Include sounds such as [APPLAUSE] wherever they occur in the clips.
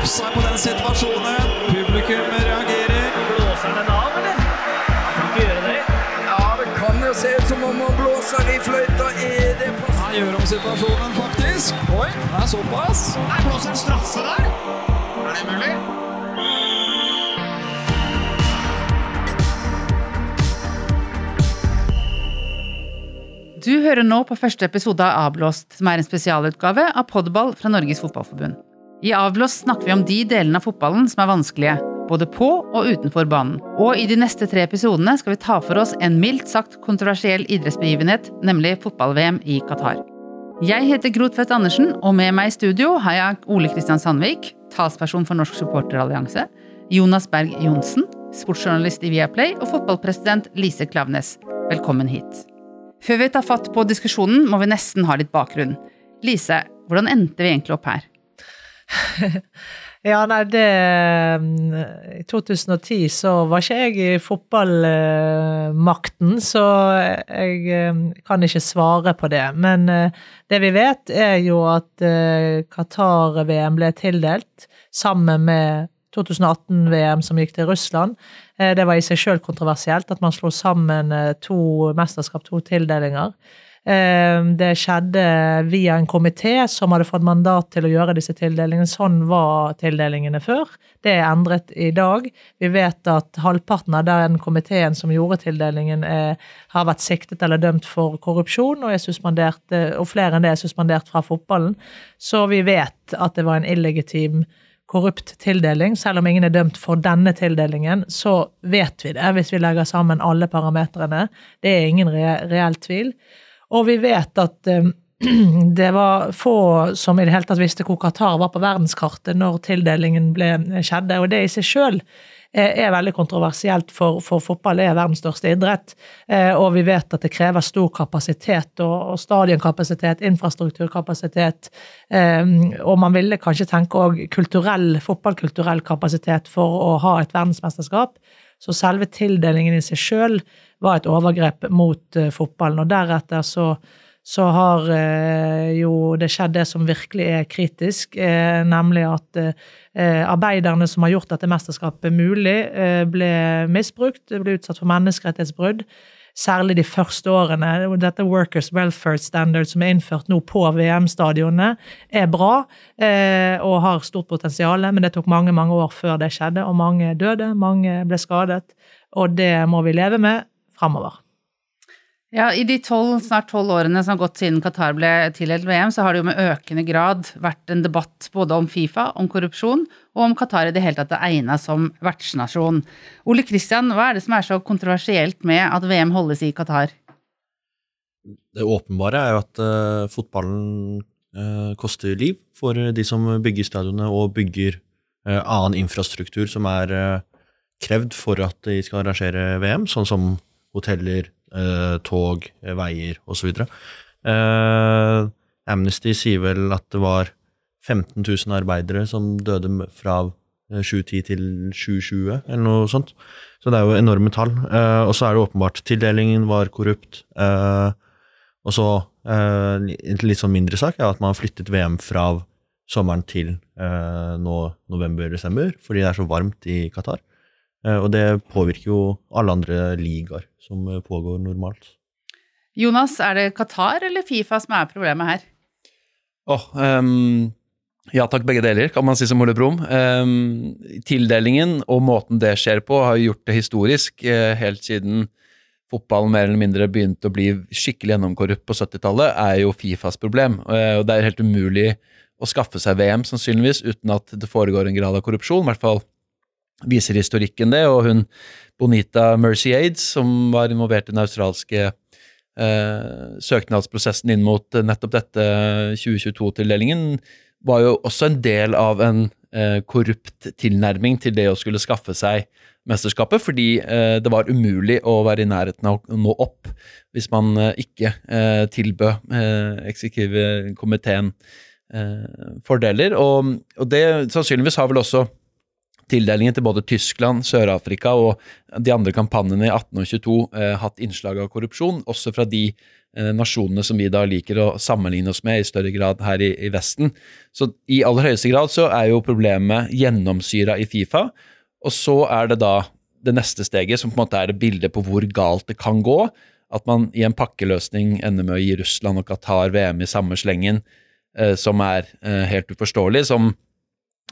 offside på den situasjonen. Publikum reagerer. Blåser den av, eller? Han kan ikke gjøre det. Ja, det kan jo se ut som om han blåser i fløyta. Er det på Han gjør om situasjonen, faktisk. Oi, det er såpass. Nei, blåser en straffe der? Er det mulig? Du hører nå på første episode av Avblåst, som er en spesialutgave av Podball fra Norges Fotballforbund. I Avblåst snakker vi om de delene av fotballen som er vanskelige, både på og utenfor banen. Og i de neste tre episodene skal vi ta for oss en mildt sagt kontroversiell idrettsbegivenhet, nemlig fotball-VM i Qatar. Jeg heter Gro Tvedt Andersen, og med meg i studio har jeg Ole Kristian Sandvik, talsperson for Norsk supporterallianse, Jonas Berg Johnsen, sportsjournalist i Viaplay, og fotballpresident Lise Klaveness. Velkommen hit. Før vi tar fatt på diskusjonen, må vi nesten ha litt bakgrunn. Lise, hvordan endte vi egentlig opp her? [LAUGHS] Ja, nei, det I 2010 så var ikke jeg i fotballmakten, så jeg eh, kan ikke svare på det. Men eh, det vi vet, er jo at eh, Qatar-VM ble tildelt sammen med 2018-VM som gikk til Russland. Det var i seg sjøl kontroversielt at man slo sammen to mesterskap, to tildelinger. Det skjedde via en komité som hadde fått mandat til å gjøre disse tildelingene. Sånn var tildelingene før. Det er endret i dag. Vi vet at halvparten av den komiteen som gjorde tildelingen, er, har vært siktet eller dømt for korrupsjon, og, og flere enn det er suspendert fra fotballen. Så vi vet at det var en illegitim korrupt tildeling. Selv om ingen er dømt for denne tildelingen, så vet vi det hvis vi legger sammen alle parametrene. Det er ingen re reell tvil. Og vi vet at um, [CLEARS THROAT] det var få som i det hele tatt visste hvor Qatar var på verdenskartet når tildelingen ble, skjedde, og det i seg sjøl er veldig kontroversielt, for, for, fotball er verdens største idrett. Og vi vet at det krever stor kapasitet og, og stadionkapasitet, infrastrukturkapasitet. Og man ville kanskje tenke òg kulturell, fotballkulturell kapasitet for å ha et verdensmesterskap. Så selve tildelingen i seg sjøl var et overgrep mot uh, fotballen. Og deretter så, så har uh, jo det skjedd det som virkelig er kritisk, uh, nemlig at arbeiderne som har gjort dette mesterskapet mulig, ble misbrukt, ble utsatt for menneskerettighetsbrudd. Særlig de første årene. Dette Workers Welfare Standard som er innført nå på VM-stadionene, er bra og har stort potensial, men det tok mange mange år før det skjedde, og mange døde, mange ble skadet. Og det må vi leve med framover. Ja, I de 12, snart tolv årene som har gått siden Qatar ble tildelt VM, så har det jo med økende grad vært en debatt både om Fifa, om korrupsjon, og om Qatar i det hele tatt er egnet som vertsnasjon. Ole Kristian, hva er det som er så kontroversielt med at VM holdes i Qatar? Det åpenbare er jo at uh, fotballen uh, koster liv for de som bygger stadionene og bygger uh, annen infrastruktur som er krevd for at de skal arrangere VM, sånn som hoteller, tog, eh, veier osv. Eh, Amnesty sier vel at det var 15 000 arbeidere som døde fra 2010 eh, til 2020, eller noe sånt. Så det er jo enorme tall. Eh, og så er det åpenbart tildelingen var korrupt. Eh, og så en litt sånn mindre sak er at man har flyttet VM fra sommeren til nå november-desember, fordi det er så varmt i Qatar. Eh, og det påvirker jo alle andre ligaer som eh, pågår normalt. Jonas, er det Qatar eller Fifa som er problemet her? Oh, um, ja takk, begge deler, kan man si som Ole Brumm. Um, tildelingen og måten det skjer på, har gjort det historisk uh, helt siden fotballen mer eller mindre begynte å bli skikkelig gjennomkorrupt på 70-tallet, er jo Fifas problem. Uh, og det er helt umulig å skaffe seg VM, sannsynligvis, uten at det foregår en grad av korrupsjon. I hvert fall viser historikken det, og hun Bonita Mercy Aids, som var involvert i den australske eh, søknadsprosessen inn mot nettopp dette 2022-tildelingen, var jo også en del av en eh, korrupt tilnærming til det å skulle skaffe seg mesterskapet, fordi eh, det var umulig å være i nærheten av å nå opp hvis man eh, ikke eh, tilbød eh, eksekutivkomiteen fordeler. Og, og det sannsynligvis har vel også tildelingen til både Tyskland, Sør-Afrika og de andre kampanjene i 18 og 22 eh, hatt innslag av korrupsjon, også fra de eh, nasjonene som vi da liker å sammenligne oss med i større grad her i, i Vesten. Så i aller høyeste grad så er jo problemet gjennomsyra i Fifa, og så er det da det neste steget, som på en måte er det bildet på hvor galt det kan gå. At man i en pakkeløsning ender med å gi Russland og Qatar VM i samme slengen, eh, som er eh, helt uforståelig. Som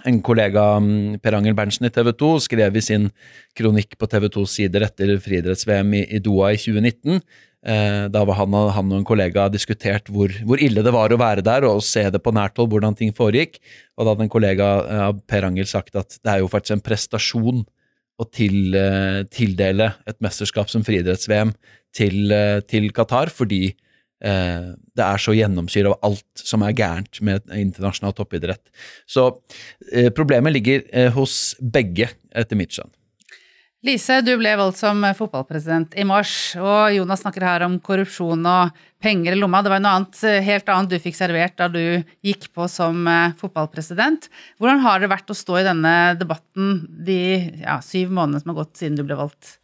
en kollega, mm, Per Angel Berntsen i TV 2, skrev i sin kronikk på TV 2s sider etter friidretts-VM i, Doha i 2019. Eh, da var han, han og en kollega diskutert hvor, hvor ille det var å være der og se det på nært hold, hvordan ting foregikk. Og da hadde en kollega eh, av Per Angel sagt at det er jo faktisk en prestasjon å til, eh, tildele et mesterskap som friidretts-VM til, til Qatar, fordi det er så gjennomsyret av alt som er gærent med internasjonal toppidrett. Så eh, problemet ligger eh, hos begge, etter mitt skjønn. Lise, du ble valgt som fotballpresident i mars, og Jonas snakker her om korrupsjon og penger i lomma. Det var noe annet, helt annet du fikk servert da du gikk på som eh, fotballpresident. Hvordan har det vært å stå i denne debatten de ja, syv månedene som har gått siden du ble valgt?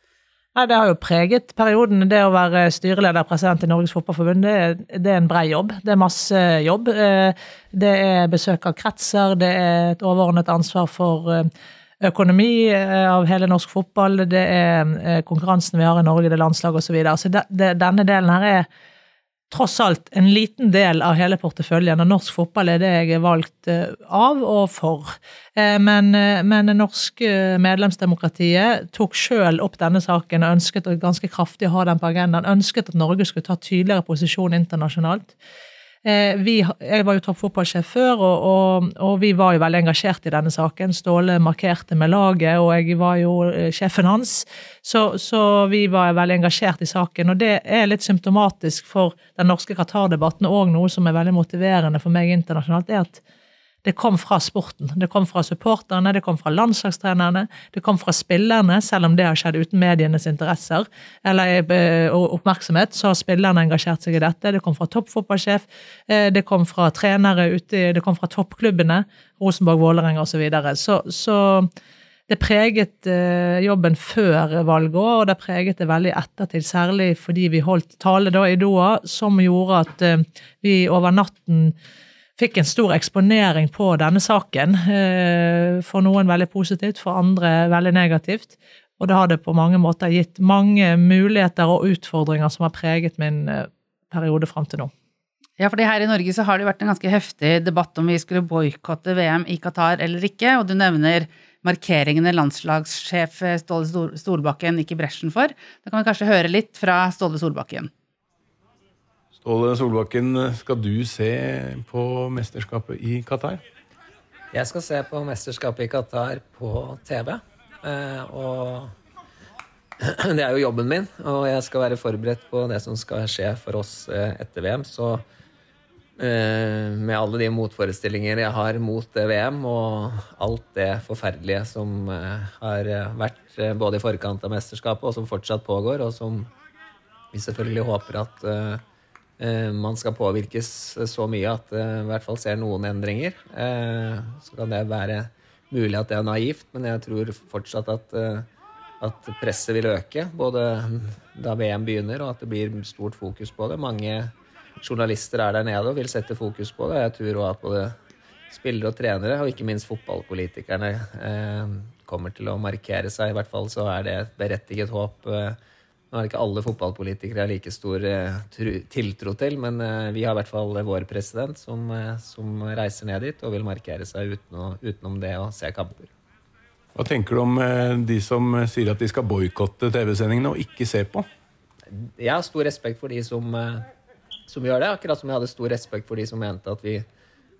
Nei, Det har jo preget perioden. Det å være styreleder og president i Norges Fotballforbund, det det er en brei jobb. Det er masse jobb. Eh, Det er besøk av kretser, det er et overordnet ansvar for eh, økonomi eh, av hele norsk fotball, det er konkurransen vi har i Norge, det er landslag osv. Så, videre. så denne delen her er tross alt en liten del av hele porteføljen, og norsk fotball er det jeg er valgt eh, av og for. Eh, Men, eh, men det norske medlemsdemokratiet tok sjøl opp denne saken og ønsket å ganske kraftig ha den på agendaen. Ønsket at Norge skulle ta tydeligere posisjon internasjonalt. Eh, Vi, jeg var jo toppfotballsjef før, og, og, og vi var jo veldig engasjert i denne saken. Ståle markerte med laget, og jeg var jo eh, sjefen hans. Så, så vi var veldig engasjert i saken, og det er litt symptomatisk for den norske Qatar-debatten, og noe som er veldig motiverende for meg internasjonalt, er at det kom fra sporten. Det kom fra supporterne, det kom fra landslagstrenerne, det kom fra spillerne, selv om det har skjedd uten medienes interesser eller eh, oppmerksomhet, så har spillerne engasjert seg i dette. Det kom fra toppfotballsjef, eh, det kom fra trenere ute, det kom fra toppklubbene, Rosenborg, Vålerenga osv. Så, videre. så Så det preget eh, jobben før valget og det preget det veldig ettertid, særlig fordi vi holdt tale da i Doha som gjorde at vi over natten fikk en stor eksponering på denne saken. eh, For noen veldig positivt, for andre veldig negativt. Og det har det på mange måter gitt mange muligheter og utfordringer som har preget min eh, periode fram til nå. Ja, fordi her i Norge så har det jo vært en ganske heftig debatt om vi skulle boikotte VM i Qatar eller ikke, og du nevner markeringene landslagssjef Ståle Solbakken gikk i bresjen for. Da kan vi kanskje høre litt fra Ståle Solbakken. Ståle Solbakken, skal du se på mesterskapet i Qatar? Jeg skal se på mesterskapet i Qatar på TV. eh, Og [CLEARS THROAT] det er jo jobben min, og jeg skal være forberedt på det som skal skje for oss eh, etter VM. Så eh, med alle de motforestillinger jeg har mot VM, og alt det forferdelige som har vært både i forkant av mesterskapet, og som fortsatt pågår, og som vi selvfølgelig håper at man skal påvirkes så mye at det i hvert fall ser noen endringer. Eh, så kan det være mulig at det er naivt, men jeg tror fortsatt at, eh, at presset vil øke. Både da VM begynner, og at det blir stort fokus på det. Mange journalister er der nede og vil sette fokus på det. Jeg tror også at både spillere og trenere, og ikke minst fotballpolitikerne, eh, kommer til å markere seg. I hvert fall så er det et berettiget håp. Eh, nå er det ikke alle fotballpolitikere jeg har like stor eh, tiltro til, men eh, vi har i hvert fall vår president som, eh, som reiser ned dit og vil markere seg uten å, utenom det å se kamper. Hva tenker du om eh, de som eh, sier at de skal boikotte TV-sendingene og ikke se på? Jeg har stor respekt for de som, eh, som gjør det, akkurat som jeg hadde stor respekt for de som mente at vi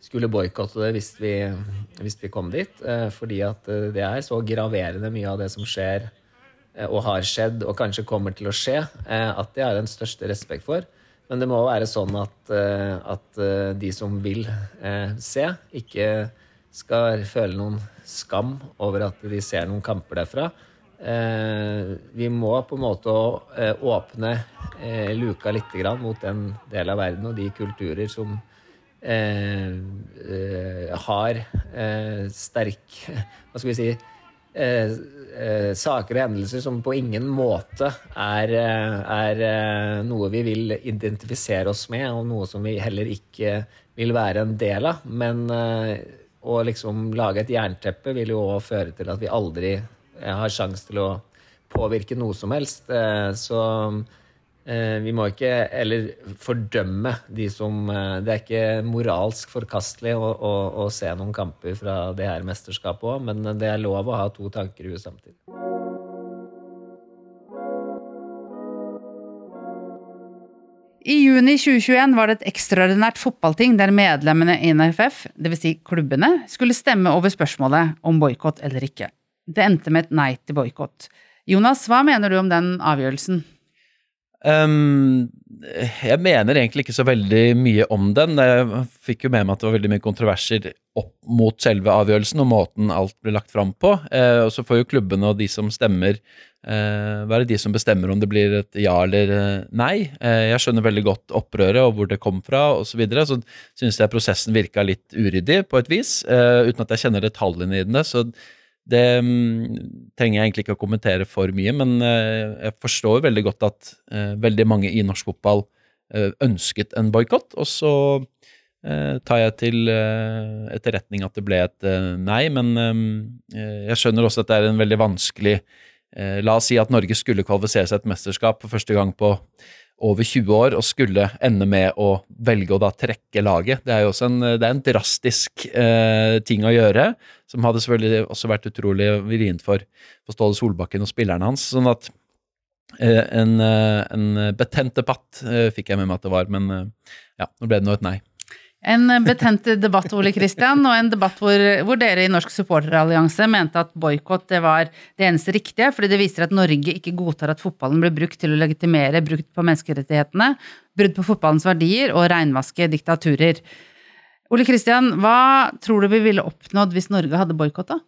skulle boikotte det hvis vi, hvis vi kom dit. eh, Fordi at eh, det er så graverende mye av det som skjer eh, og har skjedd og kanskje kommer til å skje, eh, at det har den største respekt for. Men det må være sånn at, eh, at eh, de som vil eh, se, ikke skal føle noen skam over at de ser noen kamper derfra. Eh, vi må på en måte eh, åpne eh, luka litt mot den delen av verden og de kulturer som eh, eh, har eh, sterk [LAUGHS] Hva skal vi si eh, eh, saker og hendelser som på ingen måte er, eh, er eh, noe vi vil identifisere oss med, og noe som vi heller ikke vil være en del av. Men å liksom lage et jernteppe vil jo òg føre til at vi aldri har sjanse til å påvirke noe som helst. Så vi må ikke eller fordømme de som eh, Det er ikke moralsk forkastelig å, å, å se noen kamper fra det her mesterskapet òg, men det er lov å ha to tanker i huet samtidig. I juni 2021 var det et ekstraordinært fotballting der medlemmene i NFF, dvs. Si klubbene, skulle stemme over spørsmålet om boikott eller ikke. Det endte med et nei til boikott. Jonas, hva mener du om den avgjørelsen? Um, jeg mener egentlig ikke så veldig mye om den. Jeg fikk jo med meg at det var veldig mye kontroverser opp mot selve avgjørelsen og måten alt ble lagt fram på. Eh, og så får jo klubbene og de som stemmer, eh, være de som bestemmer om det blir et ja eller eh, nei. Eh, jeg skjønner veldig godt opprøret og hvor det kom fra osv. Så, videre, så syns jeg prosessen virka litt uryddig på et vis, eh, uten at jeg kjenner detaljene i den. Så det mm, trenger jeg egentlig ikke å kommentere for mye, men eh, jeg forstår veldig godt at eh, veldig mange i norsk fotball eh, ønsket en boikott, og så tar jeg til etterretning at det ble et nei, men jeg skjønner også at det er en veldig vanskelig La oss si at Norge skulle kvalifisere seg et mesterskap for første gang på over 20 år og skulle ende med å velge å da trekke laget. Det er jo også en, det er en drastisk eh, ting å gjøre, som hadde selvfølgelig også vært utrolig vrient for, for Ståle Solbakken og spillerne hans. Sånn at eh, en, eh, en betent debatt eh, fikk jeg med meg at det var, men eh, ja, nå ble det nå et nei. En betent debatt, Ole Kristian, og en debatt hvor, hvor dere i Norsk supporterallianse mente at boikott var det eneste riktige, fordi det viser at Norge ikke godtar at fotballen blir brukt til å legitimere brudd på menneskerettighetene, brudd på fotballens verdier og reinvaske diktaturer. Ole Kristian, hva tror du vi ville oppnådd hvis Norge hadde boikotta?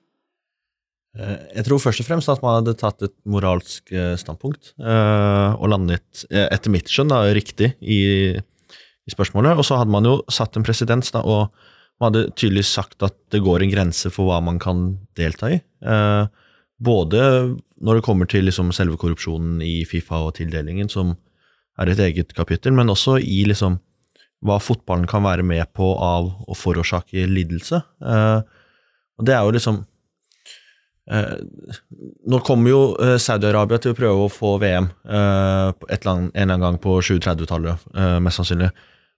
Eh, Jeg tror først og fremst at man hadde tatt et moralsk eh, standpunkt eh, og landet, etter mitt skjønn, da, riktig i, i spørsmålet. Og så hadde man jo satt en presedens, da, og man hadde tydelig sagt at det går en grense for hva man kan delta i. Eh, både når det kommer til liksom selve korrupsjonen i Fifa og tildelingen, som er et eget kapittel, men også i liksom hva fotballen kan være med på av å forårsake lidelse. Eh, og det er jo liksom Eh, nå kommer jo eh, Saudi-Arabia til å prøve å få VM eh, en eller annen gang på 2030-tallet, eh, mest sannsynlig.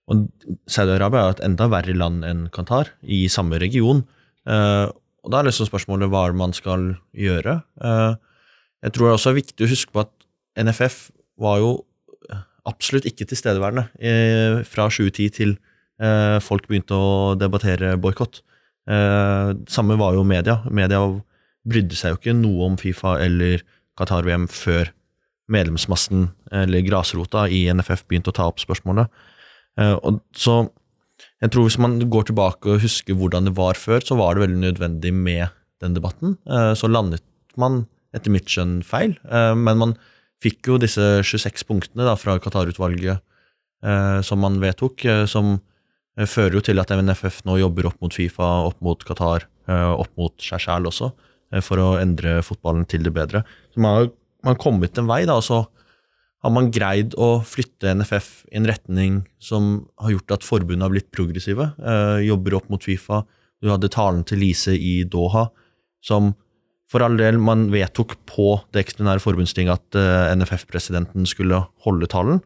Og Saudi-Arabia er et enda verre land enn Qatar, i samme region. Eh, og da er liksom spørsmålet hva man skal gjøre. Eh, jeg tror det er også viktig å huske på at NFF var jo absolutt ikke tilstedeværende eh, fra 2010 til eh, folk begynte å debattere boikott. Eh, samme var jo media. Media brydde seg jo ikke noe om Fifa eller Qatar-VM før medlemsmassen, eller grasrota, i NFF begynte å ta opp spørsmålet. Eh, og så jeg tror hvis man går tilbake og husker hvordan det var før, så var det veldig nødvendig med den debatten. Eh, Så landet man etter mitt skjønn feil, eh, men man fikk jo disse 26 punktene da, fra Qatar-utvalget som man vedtok, som fører jo til at NFF nå jobber opp mot Fifa, opp mot Qatar, opp mot seg sjæl også, for å endre fotballen til det bedre. Så man har kommet en vei, da, og så har man greid å flytte NFF i en retning som har gjort at forbundet har blitt progressive, eh, jobber opp mot Fifa. Du hadde talen til Lise i Doha, som for all del man vedtok på det ekstraordinære forbundstinget at eh, NFF-presidenten skulle holde talen,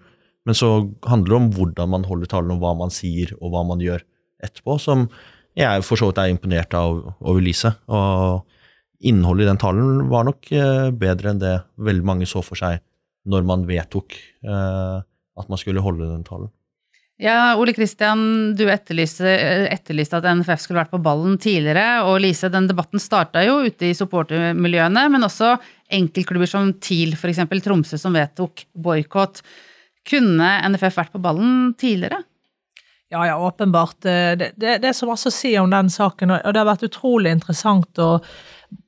men så handler det om hvordan man holder talen, og hva man sier, og hva man gjør etterpå, som jeg for så vidt er imponert av over Lise. Og innholdet i den talen var nok eh, bedre enn det veldig mange så for seg når man vedtok eh, at man skulle holde den talen. Ja, Ole Kristian, du etterlyste, etterlyste at NFF skulle vært på ballen tidligere. Og Lise, den debatten starta jo ute i supportermiljøene, men også enkeltklubber som TIL, f.eks. Tromsø, som vedtok boikott. Kunne NFF vært på ballen tidligere? Ja, ja, åpenbart. Det, det, det er så masse å si om den saken, og det har vært utrolig interessant å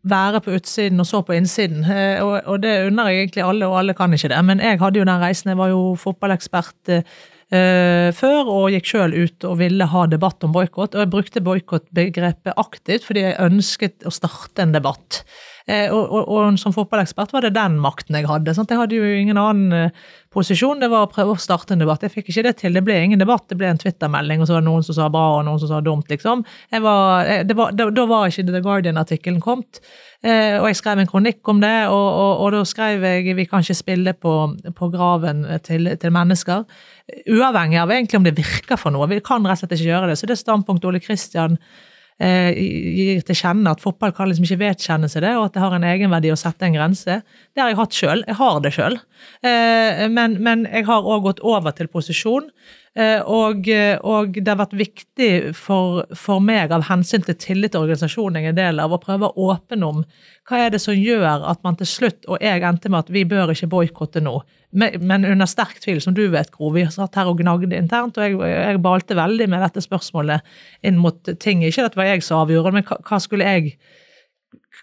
være på utsiden og så på innsiden. Eh, Og, det unner jeg egentlig alle, og alle kan ikke det. Men jeg hadde jo den reisen. Jeg var jo fotballekspert eh, før og gikk sjøl ut og ville ha debatt om boikott. Og jeg brukte boikottbegrepet aktivt fordi jeg ønsket å starte en debatt. Eh, og, og, og som fotballekspert var det den makten jeg hadde. Sant? Jeg hadde jo ingen annen eh, posisjon. Det var å prøve å starte en debatt. Jeg fikk ikke det til. Det ble ingen debatt. Det ble en Twitter-melding, og så var det noen som sa bra, og noen som sa dumt, liksom. Var, eh, var, da, da var ikke The Guardian-artikkelen kommet. Eh, og jeg skrev en kronikk om det, og, og, og da skrev jeg vi kan ikke spille på, på graven til, til, mennesker. Uavhengig av egentlig om det virker for noe. Vi kan rett og slett ikke gjøre det. Så det standpunktet Ole Kristian gir til kjenne at fotball kan liksom ikke vedkjenne seg det, og at det har en egenverdi å sette en grense. Det har jeg hatt sjøl. Jeg har det sjøl. Eh, men, men, jeg har òg gått over til posisjon. Eh, og, og, det har vært viktig for, for, meg av hensyn til tillit til organisasjonen jeg er en del av, å prøve å åpne om hva er det som gjør at man til slutt, og jeg endte med at vi bør ikke boikotte nå, men under sterk tvil, som du vet, Gro. Vi satt her og gnagde internt, og jeg, jeg balte veldig med dette spørsmålet inn mot ting. Ikke at det var jeg som avgjorde, men hva, skulle jeg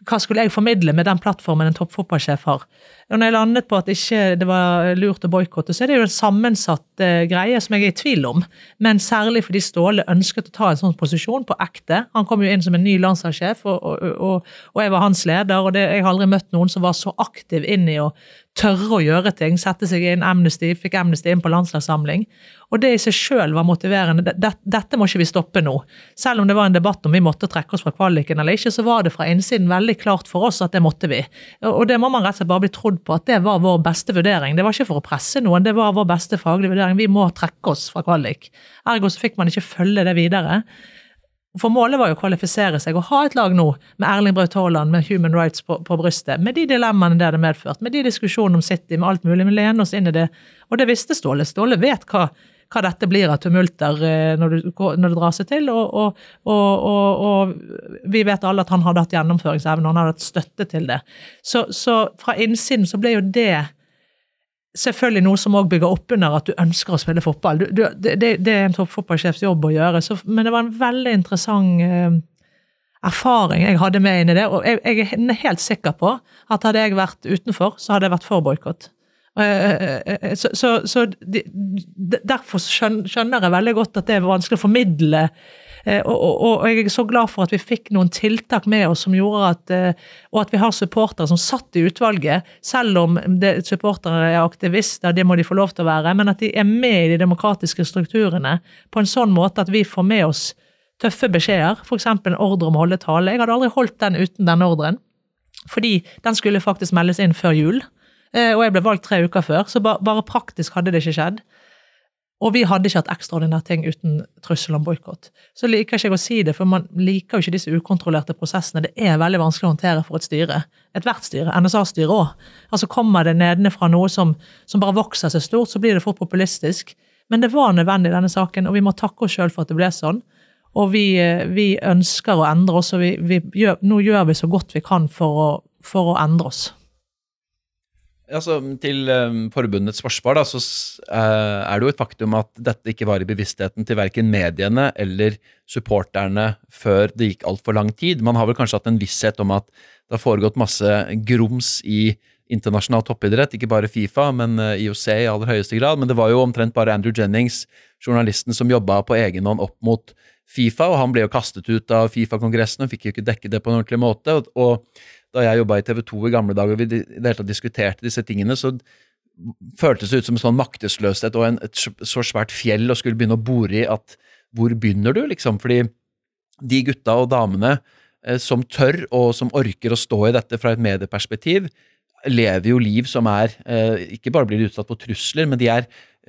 hva skulle jeg formidle med den plattformen en toppfotballsjef har? Og når jeg landet på at ikke det var lurt å boikotte, så er det jo en sammensatt uh, greie som jeg er i tvil om. Men særlig fordi Ståle ønsket å ta en sånn posisjon på ekte. Han kom jo inn som en ny landslagssjef, og, og, og, og, jeg var hans leder. og det, Jeg har aldri møtt noen som var så aktiv inn i å tørre å gjøre ting, sette seg inn Amnesty, fikk Amnesty inn på landslagssamling. Og det i seg sjøl var motiverende. Dette må ikke vi stoppe nå. Selv om det var en debatt om vi måtte trekke oss fra kvaliken eller ikke, så var det fra innsiden veldig klart for oss at det måtte vi. Og det må man rett og slett bare bli trodd på at det var vår beste vurdering. Det var ikke for å presse noen, det var vår beste faglige vurdering. Vi må trekke oss fra kvalik. Ergo så fikk man ikke følge det videre. For målet var jo å kvalifisere seg og ha et lag nå med Erling Braut Haaland med Human Rights på, på, brystet, med de dilemmaene det hadde medført, med de diskusjonene om City, med alt mulig. Vi lener oss inn i det. Og det visste Ståle. Ståle vet hva, hva dette blir av tumulter eh, når, du, når, det drar seg til. Og, og, og, og, vi vet alle at han hadde hatt gjennomføringsevne, han hadde hatt støtte til det. Så, så fra innsiden så ble jo det selvfølgelig noe som òg bygger opp under at du ønsker å spille fotball. Du, du, det, det, er en toppfotballsjefs jobb å gjøre, så, men det var en veldig interessant eh, erfaring jeg hadde med inn i det. Og jeg, jeg, er helt sikker på at hadde jeg vært utenfor, så hadde jeg vært for boikott. Eh, eh, eh, så, så, så de, derfor skjønner jeg veldig godt at det er vanskelig å formidle og, og, og, jeg er så glad for at vi fikk noen tiltak med oss som gjorde at eh, Og at vi har supportere som satt i utvalget, selv om supportere er aktivister, det må de få lov til å være, men at de er med i de demokratiske strukturene på en sånn måte at vi får med oss tøffe beskjeder, f.eks. en ordre om å holde tale. Jeg hadde aldri holdt den uten den ordren, fordi den skulle faktisk meldes inn før jul. Eh, og jeg ble valgt tre uker før, så bare praktisk hadde det ikke skjedd. Og vi hadde ikke hatt ekstraordinære ting uten trussel om boikott. Så liker ikke jeg å si det, for man liker jo ikke disse ukontrollerte prosessene. Det er veldig vanskelig å håndtere for et styre. Ethvert styre, NSA-styret òg. Altså kommer det nedenfra noe som, som, bare vokser seg stort, så blir det fort populistisk. Men det var nødvendig i denne saken, og vi må takke oss sjøl for at det ble sånn. Og vi, vi ønsker å endre oss, og vi, vi gjør, nå gjør vi så godt vi kan for å, for å endre oss. Altså, til um, forbundets forsvar da, så uh, er det jo et faktum at dette ikke var i bevisstheten til verken mediene eller supporterne før det gikk altfor lang tid. Man har vel kanskje hatt en visshet om at det har foregått masse grums i internasjonal toppidrett, ikke bare Fifa, men uh, IOC i aller høyeste grad. Men det var jo omtrent bare Andrew Jennings, journalisten, som jobba på egen hånd opp mot Fifa, og han ble jo kastet ut av Fifa-kongressen og fikk jo ikke dekke det på en ordentlig måte. og, og da jeg jobba i TV 2 i gamle dager og vi i diskuterte disse tingene, så føltes det ut som en sånn maktesløshet og en, et så svært fjell å skulle begynne å bore i at hvor begynner du, liksom? Fordi de gutta og damene eh, som tør og som orker å stå i dette fra et medieperspektiv, lever jo liv som er eh, Ikke bare blir de utsatt for trusler, men de er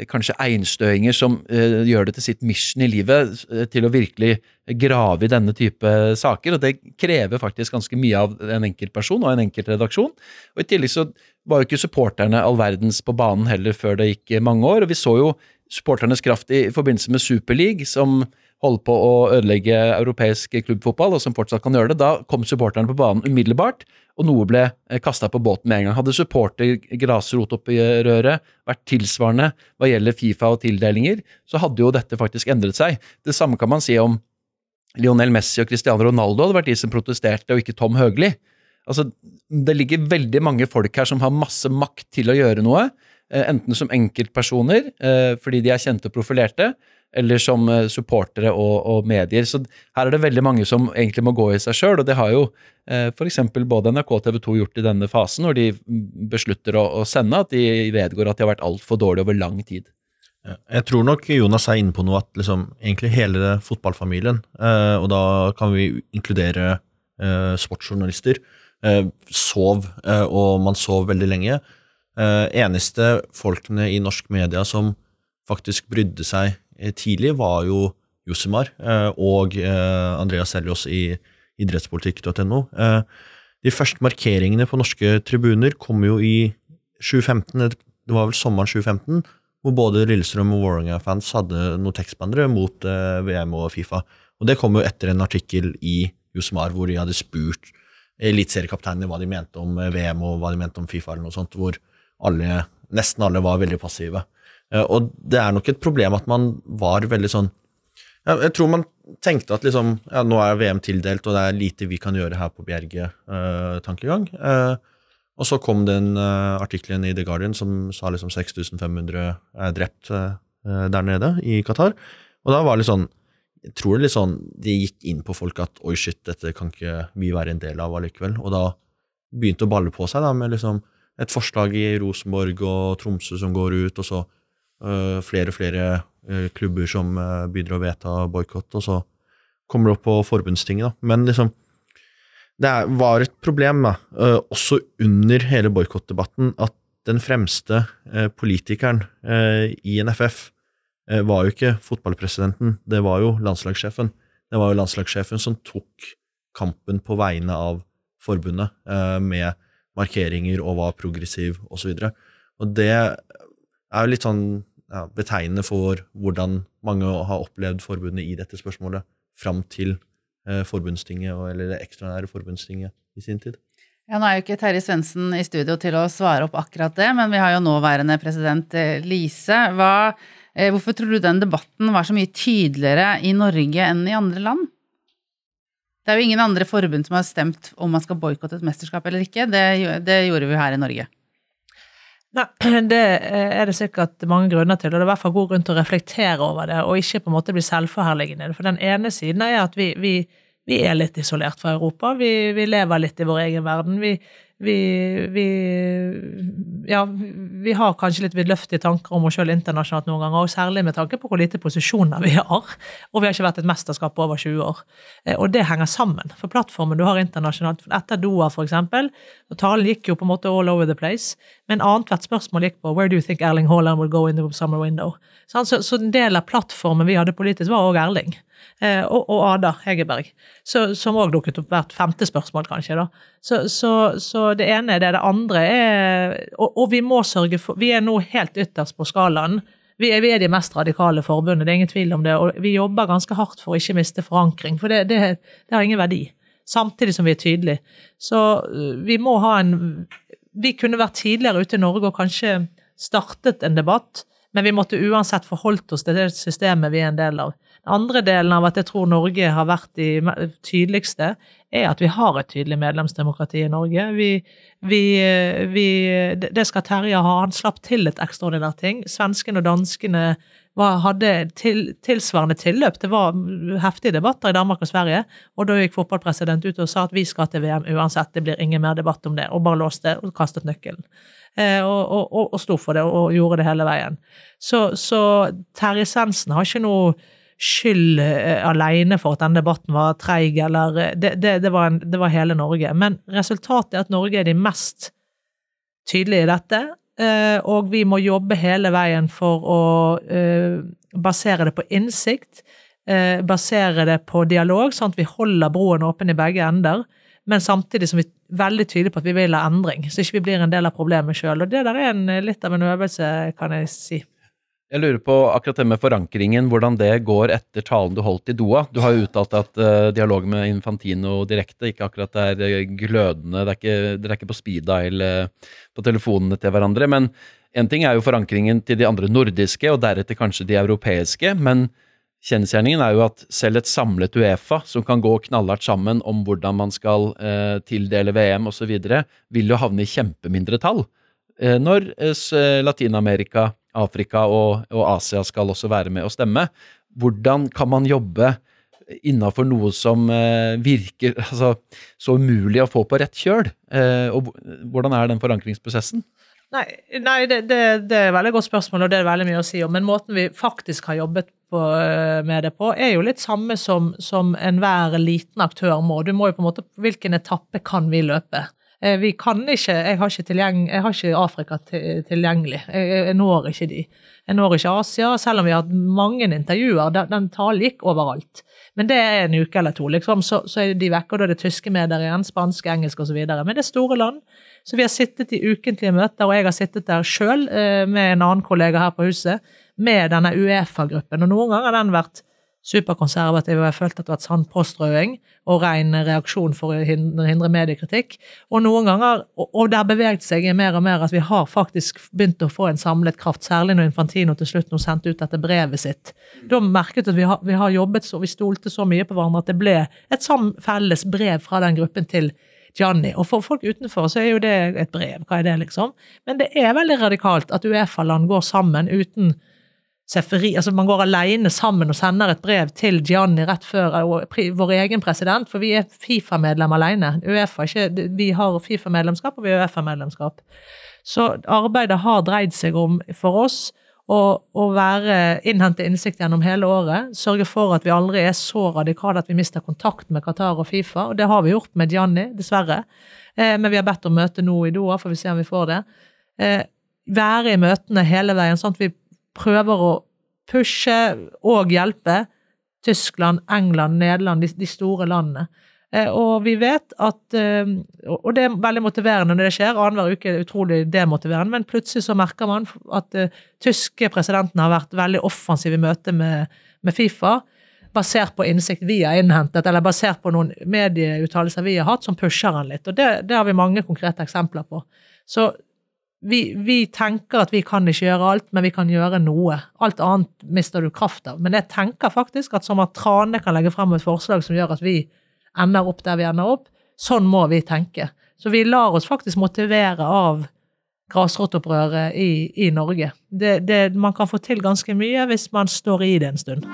kanskje einstøinger som uh, gjør det til sitt mission i livet, uh, til å virkelig grave i denne type saker. Og det krever faktisk ganske mye av en enkeltperson og en enkeltredaksjon. Og i tillegg så var jo ikke supporterne all verdens på banen heller før det gikk mange år. Og vi så jo supporternes kraft i forbindelse med Superleague, som holdt på å ødelegge europeisk klubbfotball, og som fortsatt kan gjøre det. Da kom supporterne på banen umiddelbart og noe ble eh, kasta på båten med en gang. Hadde supporter grasrotopprøret vært tilsvarende hva gjelder Fifa og tildelinger, så hadde jo dette faktisk endret seg. Det samme kan man si om Lionel Messi og Cristiano Ronaldo hadde vært de som protesterte, og ikke Tom Høgli. Altså, det ligger veldig mange folk her som har masse makt til å gjøre noe, eh, enten som enkeltpersoner, eh, fordi de er kjente og profilerte, eller som eh, supportere og, og medier. Så her er det veldig mange som egentlig må gå i seg sjøl, og det har jo eh, f.eks. både NRK og TV 2 gjort i denne fasen, når de beslutter å, å sende, at de vedgår at de har vært altfor dårlige over lang tid. Jeg tror nok Jonas er inne på noe at liksom, egentlig hele fotballfamilien, eh, og da kan vi inkludere eh, sportsjournalister, sov, og man sov veldig lenge. Eneste folkene i norsk media som faktisk brydde seg tidlig, var jo Josimar eh, og eh, Andreas Seljås i idrettspolitikk.no. Eh, de første markeringene på norske tribuner kom jo i 2015, det var vel sommeren 2015, hvor både Lillestrøm og Vålerenga-fans hadde noen tekstbandere mot eh, VM og Fifa. Og det kom jo etter en artikkel i Josimar hvor de hadde spurt eliteseriekapteinene hva de mente om eh, VM og hva de mente om Fifa, eller noe sånt, hvor alle, nesten alle var veldig passive. Eh, og det er nok et problem at man var veldig sånn Jeg tror man tenkte at liksom, ja, nå er VM tildelt, og det er lite vi kan gjøre her på Bjerge-tankegang. Eh, og så kom den uh, artikkelen i The Guardian som sa liksom 6500 er drept uh, der nede i Qatar. Og da var det litt sånn Jeg tror det litt sånn de gikk inn på folk at oi, shit, dette kan ikke vi være en del av allikevel. Og da begynte å balle på seg da med liksom et forslag i Rosenborg og Tromsø som går ut, og så uh, flere og flere klubber som begynner å vedta boikott, og så kommer det opp på forbundstinget, da. Men liksom det var et problem, da, også under hele boikottdebatten, at den fremste politikeren i NFF var jo ikke fotballpresidenten, det var jo landslagssjefen. Det var jo landslagssjefen som tok kampen på vegne av forbundet, med markeringer og var progressiv osv. Og, så og det er jo litt sånn ja, betegnende for hvordan mange har opplevd forbundet i dette spørsmålet fram til Eh, forbundstinget, eller det ekstraordinære forbundstinget i sin tid. Ja, Nå er jo ikke Terje Svendsen i studio til å svare opp akkurat det, men vi har jo nåværende president eh, Lise. Hva, eh, hvorfor tror du den debatten var så mye tydeligere i Norge enn i andre land? Det er jo ingen andre forbund som har stemt om man skal boikotte et mesterskap eller ikke. Det, det gjorde vi her i Norge. Nei, [CLEARS THROAT] Det er det sikkert mange grunner til, og det er i hvert fall god grunn til å reflektere over det, og ikke på en måte bli selvforherligende. For den ene siden er at vi, vi, vi er litt isolert fra Europa. Vi, vi, lever litt i vår egen verden. Vi, vi, ja, vi har kanskje litt vidløftige tanker om oss sjøl internasjonalt noen ganger, og særlig med tanke på hvor lite posisjoner vi har. Og vi har ikke vært et mesterskap på over 20 år. Eh, og det henger sammen. For plattformen du har internasjonalt, etter Doha f.eks., og talen gikk jo på en måte all over the place, men annethvert spørsmål gikk på Where do you think Erling Haaland will go in the summer window? Så, så en del av plattformen vi hadde politisk, var òg Erling. Eh, og, og, Ada Hegerberg, så, som òg dukket opp hvert femte spørsmål, kanskje. da. Så, så, så, det ene er det. Det andre er og, og, vi må sørge for Vi er nå helt ytterst på skalaen. Vi er, vi er de mest radikale forbundet, det er ingen tvil om det. Og vi jobber ganske hardt for å ikke miste forankring, for det, det, det har ingen verdi. Samtidig som vi er tydelige. Så øh, vi må ha en Vi kunne vært tidligere ute i Norge og kanskje startet en debatt, men vi måtte uansett forholdt oss til det systemet vi er en del av. Den andre delen av at jeg tror Norge har vært de tydeligste, er at vi har et tydelig medlemsdemokrati i Norge. Vi, vi, vi, det skal Terje ha. Han slapp til et ekstraordinært ting. Svenskene og danskene var, hadde til, tilsvarende tilløp. Det var heftige debatter i Danmark og Sverige, og da gikk fotballpresident ut og sa at vi skal til VM uansett, det blir ingen mer debatt om det, og bare låste og kastet nøkkelen. Eh, og, og, og sto for det og gjorde det hele veien. Så, så Terje Svendsen har ikke noe skyld uh, alene for at denne debatten var treig, eller eh, det, det, det, var en, det, var hele Norge. Men resultatet er at Norge er de mest tydelige i dette, uh, og vi må jobbe hele veien for å basere det på innsikt, basere det på dialog, sånn at vi holder broen åpen i begge ender, men samtidig som vi er veldig tydelige på at vi vil ha endring, så ikke vi blir en del av problemet sjøl. Og det der er en, litt av en øvelse, kan jeg si. Jeg lurer på akkurat det med forankringen, hvordan det går etter talen du holdt i Doha. Du har jo uttalt at uh, dialog med Infantino direkte ikke akkurat er uh, glødende. Det er ikke, er ikke på speed dial uh, på telefonene til hverandre. Men én ting er jo forankringen til de andre nordiske, og deretter kanskje de europeiske. Men kjensgjerningen er jo at selv et samlet Uefa, som kan gå knallhardt sammen om hvordan man skal tildele VM osv., vil jo havne i kjempemindretall når Latin-Amerika Afrika og, og, Asia skal også være med å stemme. hvordan kan man jobbe innafor noe som eh, virker altså, så umulig å få på rett kjøl? Eh, og hvordan er den forankringsprosessen? Nei, nei det, det, det er et veldig godt spørsmål, og det er veldig mye å si om. Men måten vi faktisk har jobbet på, eh, med det på, er jo litt samme som, som enhver liten aktør må. Du må jo på en måte Hvilken etappe kan vi løpe? Eh, Vi kan ikke Jeg har ikke, jeg har ikke Afrika tilgjengelig. Jeg når ikke de. Jeg når ikke Asia, selv om vi har hatt mange intervjuer. Den, den talen gikk overalt. Men det er en uke eller to, liksom, så, så er de vekke, og da er det tyske medier igjen, spansk, engelsk osv. Men det er store land. Så vi har sittet i ukentlige møter, og jeg har sittet der sjøl eh, med en annen kollega her på huset, med denne Uefa-gruppen. Og noen ganger har den vært superkonservativ, og jeg følte at det var et sann påstrøing og ren reaksjon for å hindre, mediekritikk. Og noen ganger, og, der beveget seg mer og mer at vi har faktisk begynt å få en samlet kraft, særlig når Infantino til slutt nå sendte ut dette brevet sitt. Da merket at vi har, vi har jobbet så, vi stolte så mye på hverandre at det ble et felles brev fra den gruppen til Gianni. Og for folk utenfor så er jo det et brev, hva er det, liksom? Men det er veldig radikalt at Uefa-land går sammen uten Seferi, altså Man går alene sammen og sender et brev til Gianni rett før pri- vår egen president, for vi er Fifa-medlem alene. UEFA, er ikke, vi har Fifa-medlemskap, og vi har Uefa-medlemskap. Så arbeidet har dreid seg om for oss å, å være, innhente innsikt gjennom hele året. Sørge for at vi aldri er så radikale at vi mister kontakt med Qatar og Fifa. Og det har vi gjort med Gianni, dessverre. Eh, men vi har bedt om møte nå i Doha, får vi se om vi får det. Eh, være i møtene hele veien, sånn at vi prøver å pushe og hjelpe Tyskland, England, Nederland, de, de store landene. Eh, og vi vet at eh, Og det er veldig motiverende når det skjer. Annenhver uke er utrolig demotiverende, men plutselig så merker man at eh, tyske presidenten har vært veldig offensiv i møte med, med Fifa. Basert på innsikt vi har innhentet, eller basert på noen medieuttalelser vi har hatt, som pusher han litt. Og det, det har vi mange konkrete eksempler på. Så vi, vi tenker at vi kan ikke gjøre alt, men vi kan gjøre noe. Alt annet mister du kraft av. Men jeg tenker faktisk at som at Trane kan legge frem et forslag som gjør at vi ender opp der vi ender opp, sånn må vi tenke. Så vi lar oss faktisk motivere av grasrotopprøret i, i Norge. Det, det, man kan få til ganske mye hvis man står i det en stund.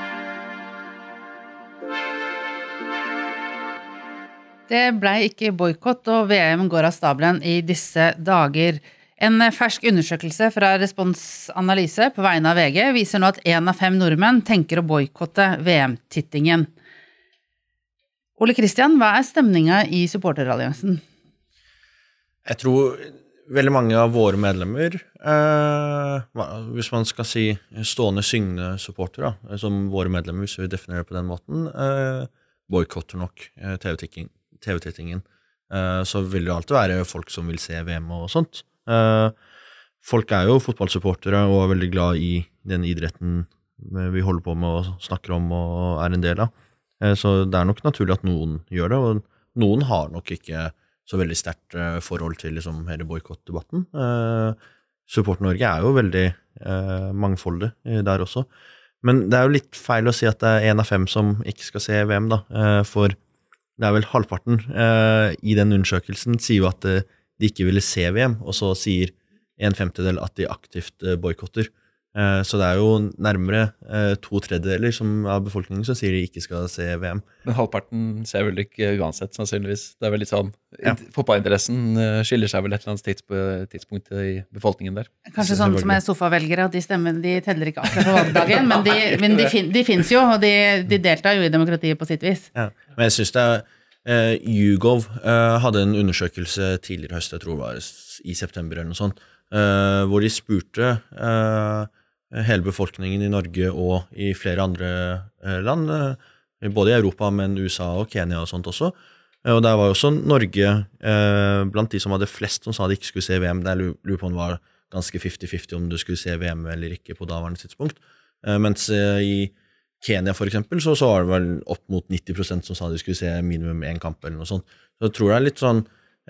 Det blei ikke boikott, og VM går av stabelen i disse dager. En fersk undersøkelse fra Respons Analyse på vegne av VG viser nå at én av fem nordmenn tenker å boikotte VM-tittingen. Ole Kristian, hva er stemninga i supporteralliansen? Jeg tror veldig mange av våre medlemmer, eh, hvis man skal si stående syngende supportere, som våre medlemmer, hvis vi definerer det på den måten, eh, boikotter nok eh, TV-tittingen. TV eh, så vil det alltid være folk som vil se VM og sånt. Eh, folk er jo fotballsupportere og er veldig glad i den idretten vi holder på med og snakker om og er en del av. Eh, Så det er nok naturlig at noen gjør det, og noen har nok ikke så veldig sterkt eh, forhold til liksom, hele boikottdebatten. Eh, Support Norge er jo veldig eh, mangfoldig eh, der også. Men det er jo litt feil å si at det er én av fem som ikke skal se VM, da. Eh, for det er vel halvparten eh, i den undersøkelsen sier jo at eh, de ikke ville se VM, og så sier en femtedel at de aktivt eh, boikotter. Eh, så det er jo nærmere eh, to tredjedeler som, av befolkningen som sier de ikke skal se VM. Men halvparten ser vel ikke uansett, sannsynligvis. Det er vel litt sånn Ja. Fotballinteressen skiller seg vel et eller annet tidsp- tidspunkt i befolkningen der. Kanskje sånn som er sofavelgere, at de stemmer, de teller ikke akkurat på valgdagen, men de, [LAUGHS] men de, fin, de fins jo, og de, de deltar jo i demokratiet på sitt vis. Ja. Men jeg synes det er eh, YouGov eh, hadde en undersøkelse tidligere høst, jeg tror det var i september eller noe sånt, eh, hvor de spurte eh, hele befolkningen i Norge og i flere andre eh, land, eh, både i Europa, men USA og Kenya og sånt også. Og der var jo også Norge blant de som hadde flest som sa de ikke skulle se VM. Jeg lurer på om det var ganske 50-50 om du skulle se VM eller ikke på daværende tidspunkt. Mens i Kenya for eksempel, så, så var det vel opp mot 90% som sa de skulle se minimum én kamp. eller noe sånt. Så jeg tror det er litt sånn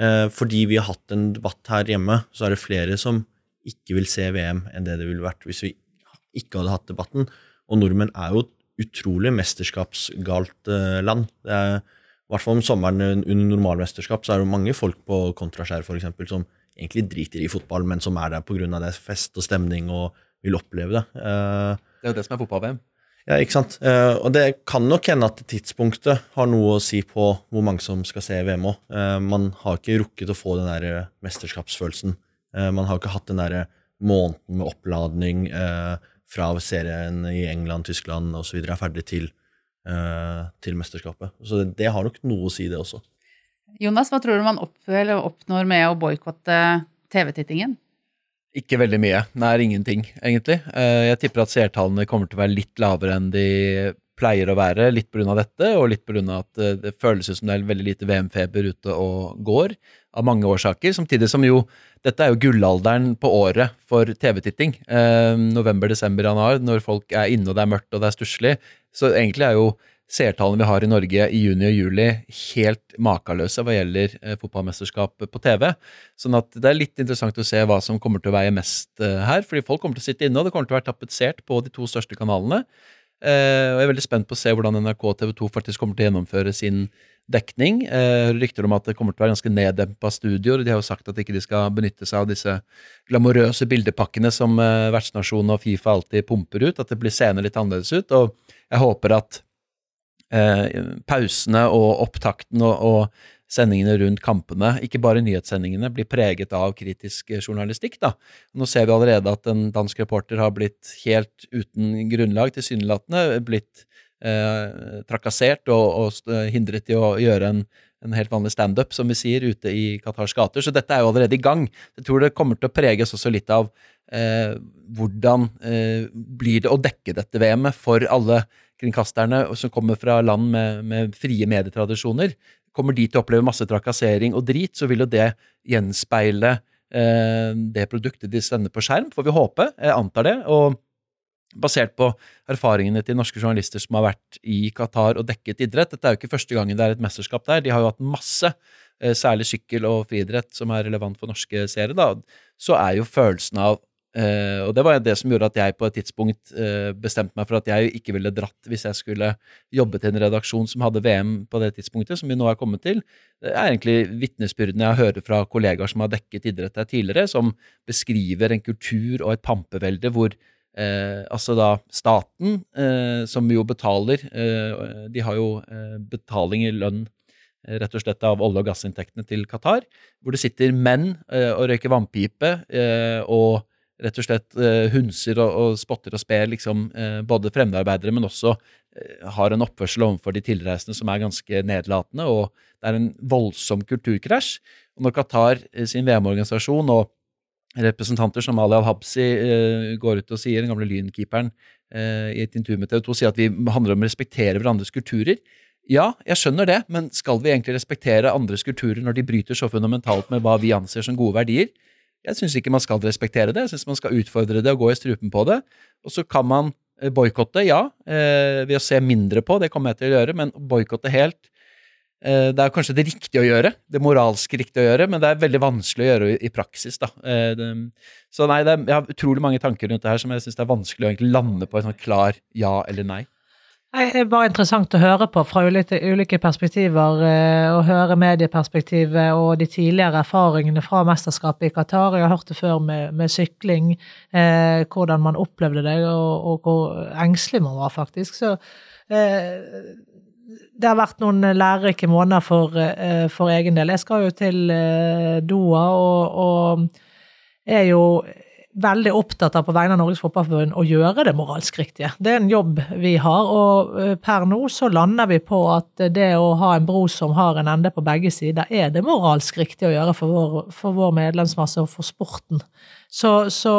eh, Fordi vi har hatt en debatt her hjemme, så er det flere som ikke vil se VM enn det det ville vært hvis vi ikke hadde hatt debatten. Og nordmenn er jo et utrolig mesterskapsgalt eh, land. Det er, I hvert fall om sommeren under normalmesterskap så er det mange folk på Kontraskjær for eksempel, som egentlig driter i fotball, men som er der pga. det fest og stemning og vil oppleve det. Eh, Det er jo det som er fotball-VM. Ja, ikke sant. Eh, og det kan nok hende at tidspunktet har noe å si på hvor mange som skal se VM òg. man har ikke rukket å få den der eh, mesterskapsfølelsen. Eh, man har ikke hatt den der måneden med oppladning eh, fra serien i England, Tyskland osv. er ferdig til, eh, til mesterskapet. Så det, det, har nok noe å si, det også. Jonas, hva tror du man opp, oppnår med å boikotte TV-tittingen? Ikke veldig mye. Nær ingenting, egentlig. Eh, jeg tipper at seertallene kommer til å være litt lavere enn de pleier å være, litt pga. dette, og litt pga. at eh, det føles som det er veldig lite VM-feber ute og går, av mange årsaker. Samtidig som jo dette er jo gullalderen på året for TV-titting. Eh, november, desember, januar, når folk er inne og det er mørkt og det er stusslig. Så egentlig er jo seertallene vi har i Norge i juni og juli, helt makeløse hva gjelder eh, fotballmesterskap på TV. Sånn at det er litt interessant å se hva som kommer til å veie mest eh, her. fordi folk kommer til å sitte inne, og det kommer til å være tapetsert på de to største kanalene. Eh, og jeg er veldig spent på å se hvordan NRK og TV 2 faktisk kommer til å gjennomføre sin dekning. Eh, rykter om at det kommer til å være ganske neddempa studioer. De har jo sagt at ikke de skal benytte seg av disse glamorøse bildepakkene som eh, vertsnasjonen og Fifa alltid pumper ut. At det blir seende litt annerledes ut. Og jeg håper at pausene og opptakten og, og, sendingene rundt kampene, ikke bare nyhetssendingene, blir preget av kritisk journalistikk. da. Nå ser vi allerede at en dansk reporter har blitt helt uten grunnlag, tilsynelatende blitt eh, trakassert og, og, hindret i å gjøre en, en helt vanlig standup, som vi sier, ute i Qatars gater. Så dette er jo allerede i gang. Jeg tror det kommer til å preges også litt av eh, hvordan eh, blir det å dekke dette VM-et for alle kringkasterne som kommer fra land med, med frie medietradisjoner, kommer de til å oppleve masse trakassering og drit, så vil jo det gjenspeile eh, det produktet de sender på skjerm, får vi håpe. Jeg antar det. Og basert på erfaringene til norske journalister som har vært i Qatar og dekket idrett. Dette er jo ikke første gangen det er et mesterskap der. De har jo hatt masse, eh, særlig sykkel- og friidrett, som er relevant for norske seere. da, Så er jo følelsen av Uh, og det var det som gjorde at jeg på et tidspunkt uh, bestemte meg for at jeg ikke ville dratt hvis jeg skulle jobbe til en redaksjon som hadde VM på det tidspunktet, som vi nå er kommet til. Det er egentlig vitnesbyrdene jeg hører fra kollegaer som har dekket idrett her tidligere, som beskriver en kultur og et pampevelde hvor uh, altså da staten, som jo betaler De har jo betaling i lønn rett og slett av olje- og gassinntektene til Qatar, hvor det sitter menn og røyker vannpipe og rett og slett uh, hunser og, og, spotter og sper liksom, uh, både fremmedarbeidere, men også uh, har en oppførsel overfor de tilreisende som er ganske nedlatende. og Det er en voldsom kulturkrasj. Og når Qatar sin VM-organisasjon og representanter som Ali Al-Habsi går ut og sier, den gamle Lynkeeperen, i et intervju med TV 2, sier at vi handler om å respektere hverandres kulturer. Ja, jeg skjønner det, men skal vi egentlig respektere andres kulturer når de bryter så fundamentalt med hva vi anser som gode verdier? Jeg syns ikke man skal respektere det. Jeg syns man skal utfordre det og gå i strupen på det. Og så kan man eh, boikotte, ja, eh, ved å se mindre på, det kommer jeg til å gjøre, men boikotte helt eh, Det er kanskje det riktige å gjøre, det moralsk riktige å gjøre, men det er veldig vanskelig å gjøre i, praksis, da. Så nei, jeg har utrolig mange tanker rundt det her som jeg syns det er vanskelig å lande på en sånn klar ja eller nei. Det er bare interessant å høre på fra ulike, perspektiver. Eh, å høre medieperspektivet og de tidligere erfaringene fra mesterskapet i Qatar. Jeg har hørt det før med, med sykling, eh, hvordan man opplevde det, og, og, hvor engstelig man var, faktisk. Så eh, det har vært noen lærerike måneder for, eh, for, egen del. Jeg skal jo til eh, Doha og, og er jo veldig opptatt av på vegne av Norges Fotballforbund å gjøre det moralsk riktige. Det er en jobb vi har, og eh, per nå så lander vi på at det å ha en bro som har en ende på begge sider, er det moralsk riktig å gjøre for vår, for vår medlemsmasse og for sporten. Så, så,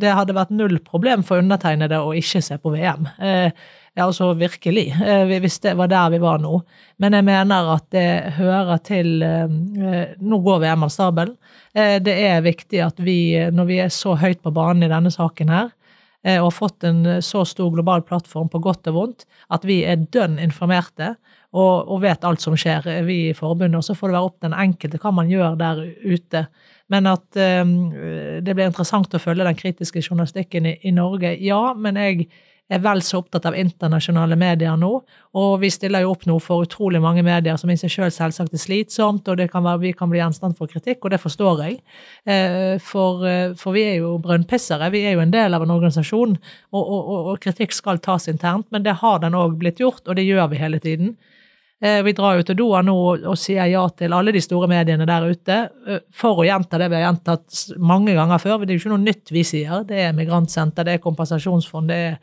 det hadde vært null problem for undertegnede å ikke se på VM. Eh, ja, altså virkelig, eh, hvis det var der vi var nå. Men jeg mener at det hører til eh, eh, Nå går VM av stabelen. Det er viktig at vi, når vi er så høyt på banen i denne saken her, og har fått en så stor global plattform på godt og vondt, at vi er dønn informerte og, og vet alt som skjer, vi i forbundet. Og så får det være opp den enkelte hva man gjør der ute. Men at det blir interessant å følge den kritiske journalistikken i, i Norge, ja. Men jeg er vel så opptatt av internasjonale medier nå. Og vi stiller jo opp nå for utrolig mange medier som i seg selv selvsagt er slitsomt, og kan være, vi kan bli gjenstand for kritikk, og det forstår jeg. Eh, for, eh, for vi er jo brønnpissere, vi er jo en del av en organisasjon, og, og, og kritikk skal tas internt, men det har den òg blitt gjort, og det gjør vi hele tiden. Eh, Vi drar jo til Doha nå og, sier ja til alle de store mediene der ute, eh, for å gjenta det vi har gjentatt mange ganger før. Det er jo ikke noe nytt vi sier. Det er migrantsenter, det er kompensasjonsfond, det er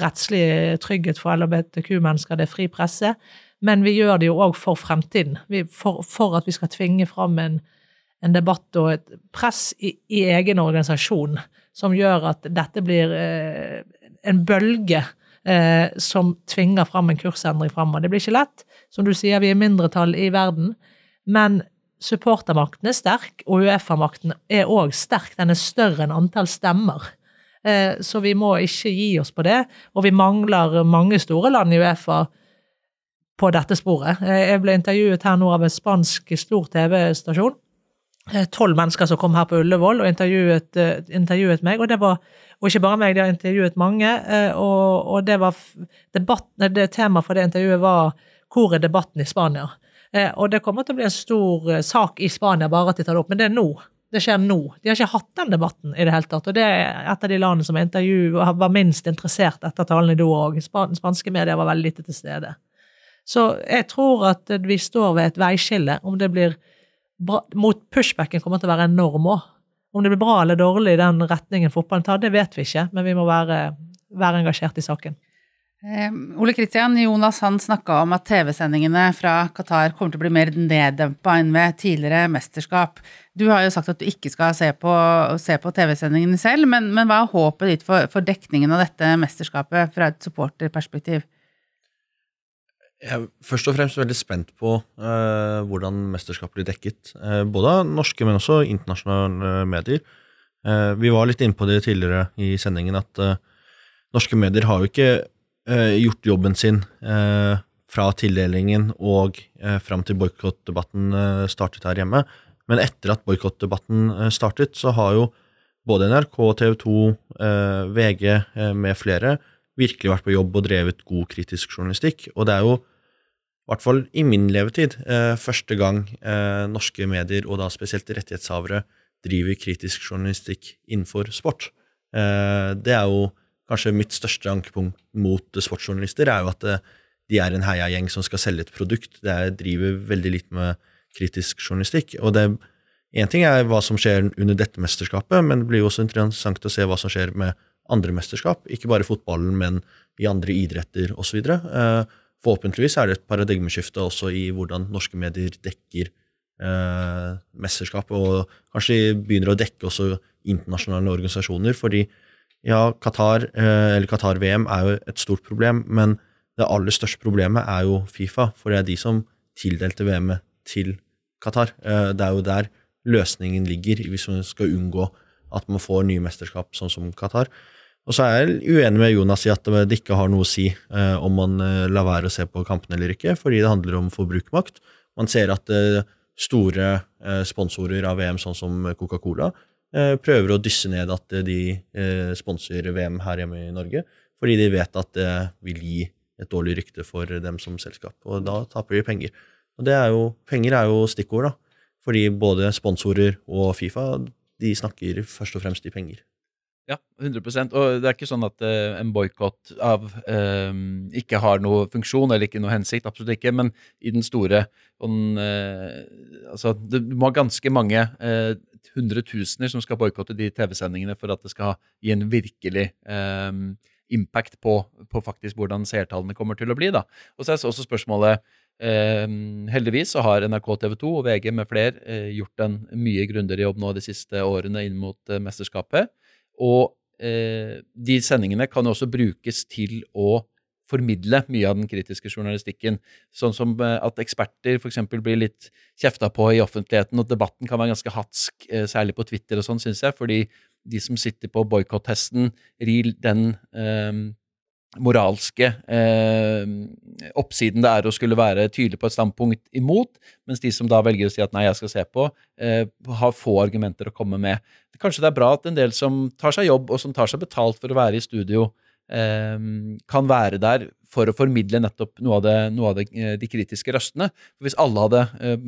rettslig trygghet for LHBTQ-mennesker, det er fri presse. Men vi gjør det jo òg for fremtiden. For at vi skal tvinge fram en, en debatt og et press i, i egen organisasjon som gjør at dette blir eh, en bølge eh, som tvinger fram en kursendring framover. Det blir ikke lett. Som du sier, vi er mindretall i verden, men supportermakten er sterk, og Uefa-makten er òg sterk. Den er større enn antall stemmer. Eh, så vi må ikke gi oss på det. Og vi mangler mange store land i Uefa på dette sporet. Eh, Jeg ble intervjuet her nå av en spansk stor TV-stasjon. Eh, Tolv mennesker som kom her på Ullevål og intervjuet, eh, intervjuet meg. Og det var og ikke bare meg, de har intervjuet mange. eh, Og, og det var debatt, det temaet for det intervjuet var 'Hvor er debatten i Spania?' Og det kommer til å bli en stor sak i Spania, bare at de tar det opp. Men det er nå. Det skjer nå. De har ikke hatt den debatten i det hele tatt. Og det er et av de landene som intervjuet var minst interessert etter talen i Doha òg. Spanske medier var veldig lite til stede. Så jeg tror at vi står ved et veiskille. Om det blir mot pushbacken kommer til å være enorm òg. Om det blir bra eller dårlig i den retningen fotballen tar, det vet vi ikke, men vi må være, være engasjert i saken. Eh, Ole Kristian, Jonas han snakka om at TV-sendingene fra Qatar kommer til å bli mer neddempa enn ved tidligere mesterskap. Du har jo sagt at du ikke skal se på, på TV-sendingene selv, men, men hva er håpet ditt for, for dekningen av dette mesterskapet fra et supporterperspektiv? Jeg er først og fremst veldig spent på eh, hvordan mesterskapet blir dekket. eh, både av norske, men også internasjonale medier. Eh, vi var litt inne på det tidligere i sendingen, at eh, norske medier har jo ikke eh, gjort jobben sin eh, fra tildelingen og eh, fram til boikottdebatten eh, startet her hjemme. Men etter at boikottdebatten eh, startet, så har jo både NRK, TV 2, eh, VG eh, med flere virkelig vært på jobb og drevet god kritisk journalistikk. Og det er jo, i hvert fall i min levetid, eh, første gang eh, norske medier, og da spesielt rettighetshavere, driver kritisk journalistikk innenfor sport. Eh, det er jo kanskje mitt største ankepunkt mot sportsjournalister, er jo at de er en heiagjeng som skal selge et produkt. Det er, driver veldig litt med kritisk journalistikk. Og det Én ting er hva som skjer under dette mesterskapet, men det blir jo også interessant å se hva som skjer med andre mesterskap. Ikke bare fotballen, men i andre idretter osv. Eh, forhåpentligvis er det et paradigmeskifte også i hvordan norske medier dekker eh, mesterskap, og kanskje begynner å dekke også internasjonale organisasjoner. fordi ja, Qatar, eh, eller Qatar-VM er jo et stort problem, men det aller største problemet er jo Fifa, for det er de som tildelte VM-et til Qatar. Eh, det er jo der løsningen ligger, hvis man skal unngå at man får nye mesterskap, sånn som Qatar. Og så er jeg uenig med Jonas i at det ikke har noe å si eh, om man eh, lar være å se på kampene eller ikke, fordi det handler om forbrukermakt. Man ser at eh, store eh, sponsorer av VM, sånn som Coca-Cola, eh, prøver å dysse ned at eh, de sponser VM her hjemme i Norge, fordi de vet at det vil gi et dårlig rykte for dem som selskap, og da taper de penger. Og det er jo, penger er jo stikkord, da. Fordi både sponsorer og Fifa de snakker først og fremst i penger. Ja, 100% Og det er ikke sånn at uh, en boikott av eh, ikke har noe funksjon eller ikke noe hensikt. Absolutt ikke. Men i den store sånn, uh, Altså, det må ha ganske mange eh, hundretusener som skal boikotte de TV-sendingene for at det skal gi en virkelig eh, impact på, på faktisk hvordan seertallene kommer til å bli. da. Og så er også spørsmålet Um, heldigvis så har NRK TV 2 og VG med flere uh, gjort en mye grundigere jobb nå de siste årene inn mot uh, mesterskapet. Og eh, de sendingene kan også brukes til å formidle mye av den kritiske journalistikken. Sånn som eh, at eksperter f.eks. blir litt kjefta på i offentligheten, og debatten kan være ganske hatsk, eh, særlig på Twitter og sånn, syns jeg, fordi de som sitter på boikottesten, rir den eh, moralske eh, oppsiden det er å skulle være tydelig på et standpunkt imot, mens de som da velger å si at nei, jeg skal se på, eh, har få argumenter å komme med. Kanskje det er bra at en del som tar seg jobb, og som tar seg betalt for å være i studio, eh, kan være der for å formidle nettopp noe av, det, noe av det, eh, de kritiske røstene. For hvis alle hadde eh,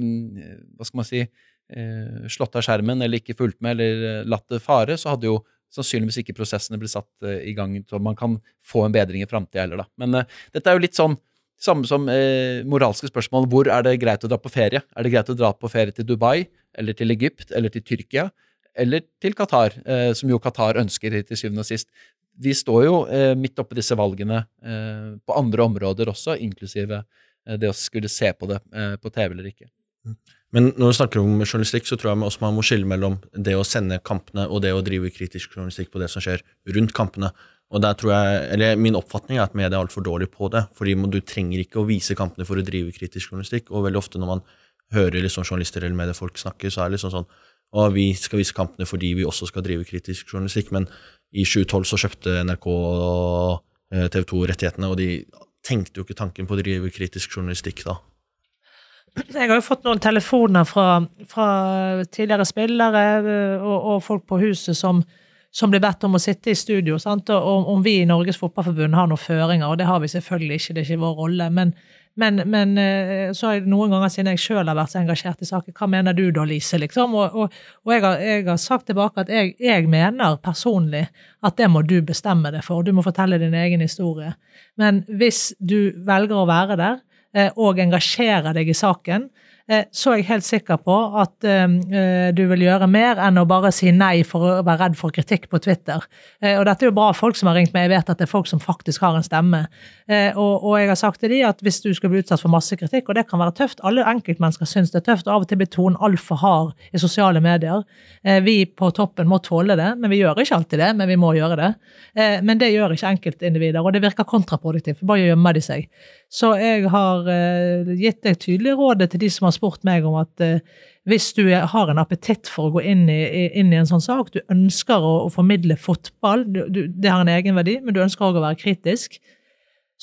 hva skal man si, eh, slått av skjermen eller ikke fulgt med eller latt det fare, så hadde jo sannsynligvis ikke prosessene blir satt eh, i gang så man kan få en bedring i framtida heller, da. Men eh, dette er jo litt sånn samme som eh, moralske spørsmål. Hvor er det greit å dra på ferie? Er det greit å dra på ferie til Dubai, eller til Egypt, eller til Tyrkia? Eller til Qatar, eh, som jo Qatar ønsker til syvende og sist. Vi står jo eh, midt oppe i disse valgene eh, på andre områder også, inklusive det å skulle se på det på TV eller ikke. Men når vi snakker om journalistikk, så tror jeg også man må skille mellom det å sende kampene og det å drive kritisk journalistikk på det som skjer rundt kampene. Og der tror jeg, eller Min oppfatning er at media er altfor dårlig på det. fordi Du trenger ikke å vise kampene for å drive kritisk journalistikk. Og veldig ofte når man hører liksom journalister eller mediefolk snakke, så er det liksom sånn og vi skal vise kampene fordi vi også skal drive kritisk journalistikk. Men i 2012 så kjøpte NRK og TV 2 rettighetene, og de tenkte jo ikke tanken på å drive kritisk journalistikk da. Jeg har jo fått noen telefoner fra, fra tidligere spillere og, og, folk på huset som, som blir bedt om å sitte i studio. Sant? Og om vi i Norges Fotballforbund har noen føringer, og det har vi selvfølgelig ikke, det er ikke vår rolle. Men, men, men så har jeg noen ganger siden jeg sjøl har vært så engasjert i saken, hva mener du da, Lise? Liksom? Og, og, og jeg, har, jeg, har, sagt tilbake at jeg, jeg, mener personlig at det må du bestemme deg for. Du må fortelle din egen historie. Men hvis du velger å være der, og engasjere deg i saken, så er jeg helt sikker på at du vil gjøre mer enn å bare si nei for å være redd for kritikk på Twitter. Og dette er jo bra folk som har ringt meg, jeg vet at det er folk som faktisk har en stemme. Og, jeg har sagt til de at hvis du skal bli utsatt for masse kritikk, og det kan være tøft, alle enkeltmennesker syns det er tøft, og av og til blir tonen altfor hard i sosiale medier. Vi på toppen må tåle det, men vi gjør ikke alltid det, men vi må gjøre det. Men det gjør ikke enkeltindivider, og det virker kontraproduktivt, bare gjemmer de seg. Så jeg har gitt deg tydelig rådet til de som har spurt meg om at uh, hvis du har en appetitt for å gå inn i, inn i en sånn sak, du ønsker å, å formidle fotball, du, du, det har en egenverdi, men du ønsker òg å være kritisk,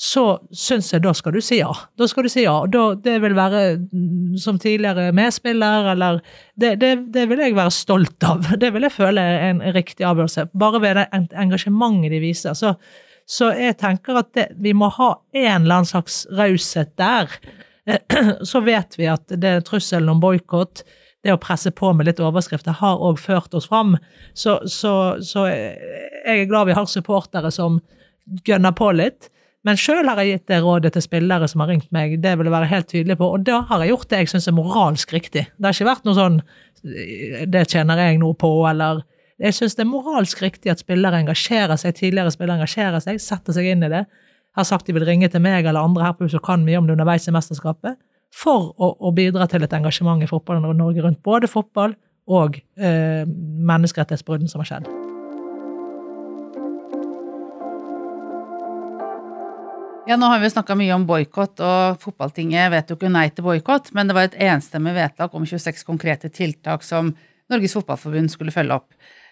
så syns jeg da skal du si ja. Da skal du si ja. Da, det vil være mm, som tidligere medspiller, eller det, det, det, vil jeg være stolt av. Det vil jeg føle er en riktig avgjørelse. Bare ved det engasjementet de viser. så så jeg tenker at det, vi må ha en eller annen slags raushet der. [CLEARS THROAT] Så vet vi at det trusselen om boikott, det å presse på med litt overskrifter, har òg ført oss fram. Så, så, så, jeg er glad vi har supportere som gønner på litt. Men sjøl har jeg gitt det rådet til spillere som har ringt meg, det vil jeg være helt tydelig på, og da har jeg gjort det jeg syns er moralsk riktig. Det har ikke vært noe sånn 'det tjener jeg noe på', eller jeg syns det er moralsk riktig at spillere engasjerer seg, tidligere spillere engasjerer seg, setter seg inn i det. Har sagt de vil ringe til meg eller andre her på huset som kan mye om det underveis i mesterskapet, for å, å bidra til et engasjement i fotballen og Norge rundt både fotball og eh, menneskerettighetsbruddene som har skjedd. Ja, Nå har vi snakka mye om boikott, og fotballtinget vet jo nei til boikott, men det var et enstemmig vedtak om 26 konkrete tiltak som Norges Fotballforbund skulle følge opp.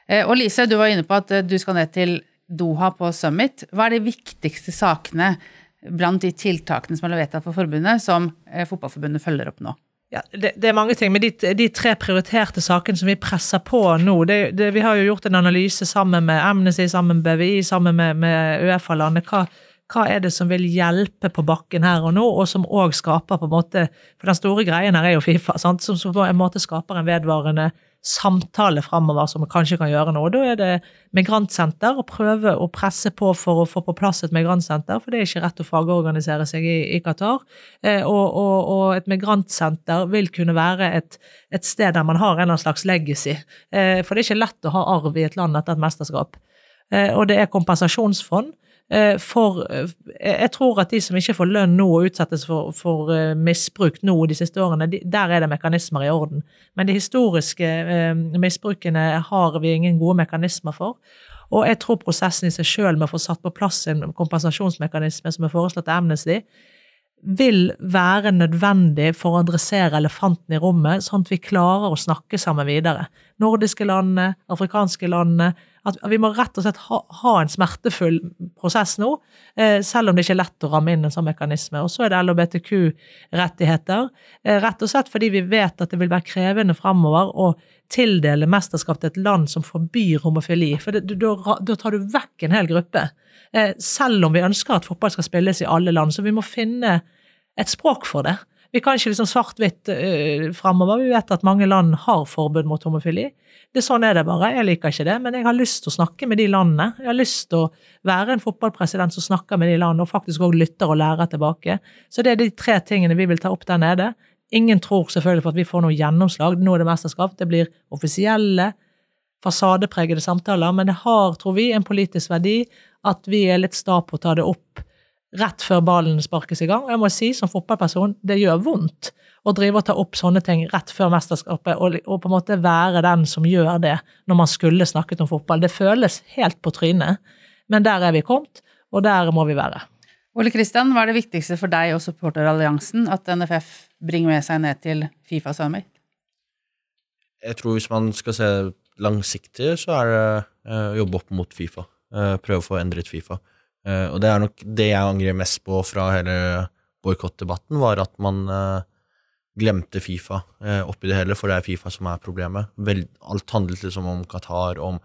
Eh, og Lise, du var inne på at eh, du skal ned til Doha på Summit. Hva er de viktigste sakene blant de tiltakene som er vedtatt for forbundet, som eh, Fotballforbundet følger opp nå? Ja, det, det, er mange ting, men de, de, tre prioriterte sakene som vi presser på nå det, det, Vi har jo gjort en analyse sammen med Amnesty, sammen med BVI, sammen med, med Uefa-landet. Hva, hva, er det som vil hjelpe på bakken her og nå, og som òg skaper på en måte For den store greien her er jo Fifa, sant? som, på en måte skaper en vedvarende samtale framover som kanskje kan gjøre nå. Da er det migrantsenter, å prøve å presse på for å få på plass et migrantsenter, for det er ikke rett å fagorganisere seg i, i Qatar. Eh, og, og, og, et migrantsenter vil kunne være et, et, sted der man har en slags legacy. Eh, for det er ikke lett å ha arv i et land etter et mesterskap. Eh, og det er kompensasjonsfond. Eh, for eh, jeg tror at de som ikke får lønn nå og utsettes for, for eh, misbruk nå de siste årene, de, der er det mekanismer i orden. Men de historiske misbrukene har vi ingen gode mekanismer for. Og jeg tror prosessen i seg sjøl med å få satt på plass en kompensasjonsmekanisme som er foreslått av Amnesty, vil være nødvendig for å adressere elefanten i rommet, sånn at vi klarer å snakke sammen videre. Nordiske landene, afrikanske landene, At vi må rett og slett ha, ha en smertefull prosess nå, eh, selv om det ikke er lett å ramme inn en sånn mekanisme. Og så er det LHBTQ-rettigheter. Eh, rett og slett fordi vi vet at det vil være krevende fremover å tildele mesterskap til et land som forbyr homofili. For da tar du vekk en hel gruppe. Eh, selv om vi ønsker at fotball skal spilles i alle land. Så vi må finne et språk for det. Vi kan ikke liksom svart-hvitt uh, framover. Vi vet at mange land har forbud mot homofili. Det Sånn er det bare. Jeg liker ikke det, men jeg har lyst til å snakke med de landene. Jeg har lyst til å være en fotballpresident som snakker med de landene, og faktisk også lytter og lærer tilbake. Så det er de tre tingene vi vil ta opp der nede. Ingen tror selvfølgelig på at vi får noe gjennomslag. Nå er det mesterskap. Det blir offisielle, fasadepregede samtaler, men det har, tror vi, en politisk verdi at vi er litt sta på å ta det opp rett før ballen sparkes i gang. Og jeg må si, som fotballperson, det gjør vondt å drive og ta opp sånne ting rett før mesterskapet, og, og, på en måte være den som gjør det når man skulle snakket om fotball. Det føles helt på trynet, men der er vi kommet, og der må vi være. Ole Kristian, hva er det viktigste for deg og supporteralliansen at NFF bringer med seg ned til Fifa Summit? Jeg tror hvis man skal se langsiktig, så er det eh, å jobbe opp mot Fifa. Eh, prøve å få endret Fifa. Eh, og det er nok det jeg angrer mest på fra hele boikottdebatten, var at man glemte Fifa oppi det hele, for det er Fifa som er problemet. Vel, alt handlet liksom om Qatar, om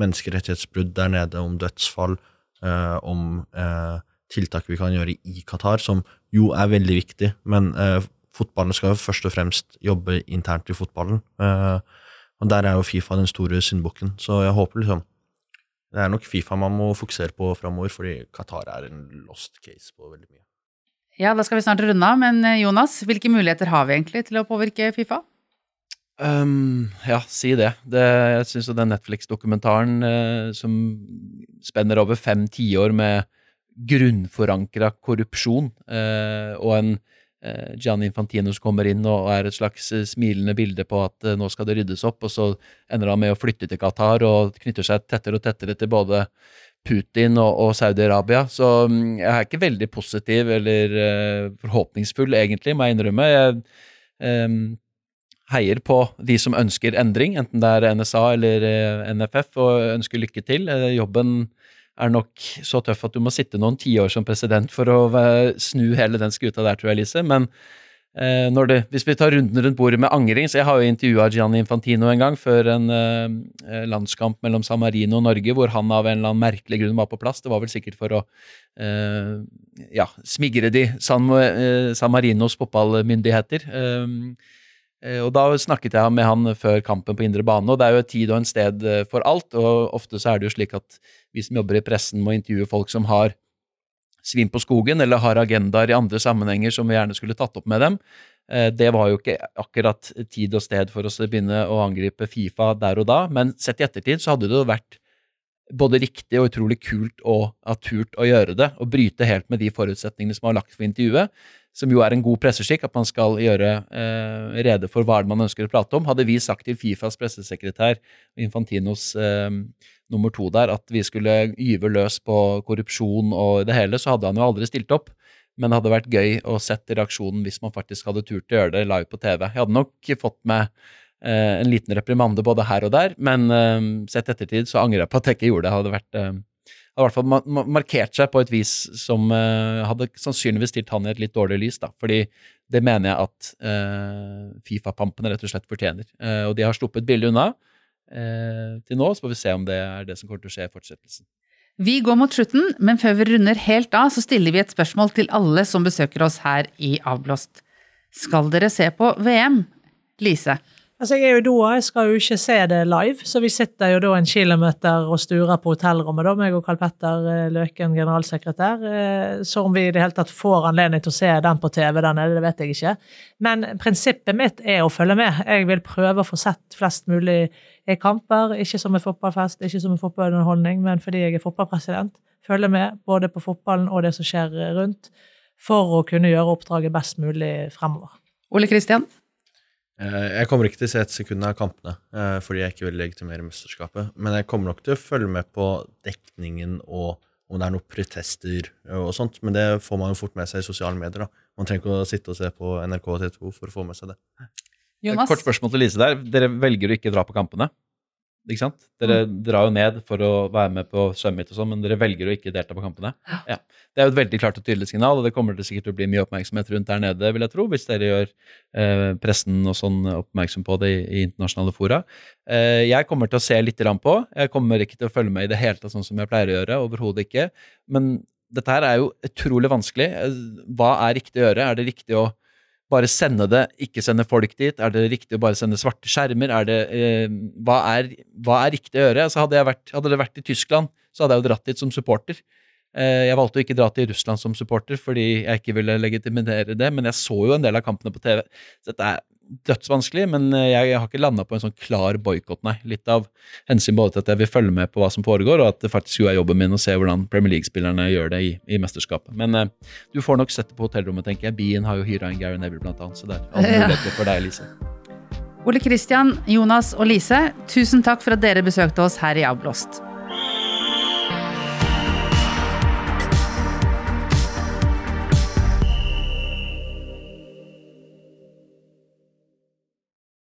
menneskerettighetsbrudd der nede, om dødsfall, om tiltak vi kan gjøre i Qatar, som jo er veldig viktig, men fotballen skal jo først og fremst jobbe internt i fotballen. Uh, og der er jo Fifa den store syndbukken. Så jeg håper liksom Det er nok Fifa man må fokusere på framover, fordi Qatar er en lost case på veldig mye. Ja, da skal vi snart runde av, men eh, Jonas, hvilke muligheter har vi egentlig til å påvirke Fifa? Um, ja, si det. det jeg syns jo den Netflix-dokumentaren eh, som spenner over fem tiår med grunnforankra korrupsjon eh, og en Eh, Gianni Infantino som kommer inn og er et slags eh, smilende bilde på at eh, nå skal det ryddes opp, og så ender han med å flytte til Qatar og knytter seg tettere og tettere til både Putin og, og Saudi-Arabia. Så mm, jeg er ikke veldig positiv eller forhåpningsfull, egentlig, må jeg innrømme. Jeg um, heier på de som ønsker endring, enten det er NSA eller NFF, og ønsker lykke til. Jobben er nok så tøff at du må sitte noen tiår som president for å snu hele den skuta der, tror jeg, Lise. Men eh, det, hvis vi tar runden rundt bordet med angring Så jeg har jo intervjua Gianni Infantino en gang før en eh, landskamp mellom San Marino og Norge, hvor han av en eller annen merkelig grunn var på plass. Det var vel sikkert for å eh, ja, smigre de San, eh, San Marinos fotballmyndigheter. Eh, Eh, og Da snakket jeg med han før kampen på indre bane, og det er jo et tid og en sted eh, for alt. og Ofte så er det jo slik at vi som jobber i pressen, må intervjue folk som har svim på skogen, eller har agendaer i andre sammenhenger som vi gjerne skulle tatt opp med dem. Eh, det var jo ikke akkurat tid og sted for oss å begynne å angripe Fifa der og da, men sett i ettertid så hadde det jo vært både riktig og utrolig kult å ha turt å gjøre det, og bryte helt med de forutsetningene som var lagt for intervjuet som jo er en god presseskikk, at man skal gjøre eh, rede for hva man ønsker å prate om. Hadde vi sagt til Fifas pressesekretær Infantinos eh, nummer to der at vi skulle gyve løs på korrupsjon og det hele, så hadde han jo aldri stilt opp. Men det hadde vært gøy å sette reaksjonen hvis man faktisk hadde turt å gjøre det live på TV. Jeg hadde nok fått med eh, en liten reprimande både her og der, men eh, sett ettertid så angrer jeg på at jeg ikke gjorde det. hadde vært har i hvert fall markert seg på et vis som uh, hadde sannsynligvis stilt han i et litt dårlig lys. da, fordi det mener jeg at uh, Fifa-pampene rett og slett fortjener. Uh, og de har sluppet billig unna til nå, så får vi se om det er det som kommer til å skje i fortsettelsen. Vi går mot slutten, men før vi runder helt av, så stiller vi et spørsmål til alle som besøker oss her i Avblåst. Skal dere se på VM? Lise? Altså, Jeg er jo i Doha, jeg skal jo ikke se det live, så vi sitter jo da en kilometer og sturer på hotellrommet, da, meg og Karl Petter eh, Løken, generalsekretær. Eh, så om vi i det hele tatt får anledning til å se den på TV der nede, det vet jeg ikke. Men prinsippet mitt er å følge med. Jeg vil prøve å få sett flest mulig kamper, ikke som en fotballfest, ikke som en fotballunderholdning, men fordi jeg er fotballpresident. Følge med både på fotballen og det som skjer rundt, for å kunne gjøre oppdraget best mulig fremover. Ole Kristian? Eh, jeg kommer ikke til å se et sekund av kampene eh, fordi jeg ikke vil legitimere mesterskapet. Men jeg kommer nok til å følge med på dekningen og om det er noen protester og sånt. Men det får man jo fort med seg i sosiale medier. da. Man trenger ikke å sitte og se på NRK og TV2 for å få med seg det. Jonas? Kort spørsmål til Lise der. Dere velger å ikke dra på kampene? Ikke sant? Dere drar jo ned for å være med på Summit og sånn, men dere velger å ikke delta på kampene. Ja. Det er jo et veldig klart og tydelig signal, og det kommer det sikkert til å bli mye oppmerksomhet rundt der nede, vil jeg tro, hvis dere gjør eh, pressen og sånn oppmerksom på det i, i internasjonale fora. Eh, jeg kommer til å se litt på. Jeg kommer ikke til å følge med i det hele tatt sånn som jeg pleier å gjøre, overhodet ikke. Men dette her er jo utrolig vanskelig. Eh, Hva er riktig å gjøre? Er det riktig å bare sende det, ikke sende folk dit? Er det riktig å bare sende svarte skjermer? Er det, eh, hva, er, hva er riktig å gjøre? Altså hadde, vært, hadde det vært i Tyskland, så hadde jeg jo dratt dit som supporter. Eh, jeg valgte å ikke dra til Russland som supporter fordi jeg ikke ville legitimere det, men jeg så jo en del av kampene på TV. Så dette er dødsvanskelig, men eh, jeg har ikke landa på en sånn klar boikott, nei. Litt av hensyn både til at jeg vil følge med på hva som foregår, og at det faktisk jo er jobben min å se hvordan Premier League-spillerne gjør det i, i mesterskapet. Men eh, du får nok sett det på hotellrommet, tenker jeg. Bien har jo hyra inn Gary Neville, blant annet, så det er alle muligheter for deg, Lise. Ole Kristian, Jonas og Lise, tusen takk for at dere besøkte oss her i Avblåst.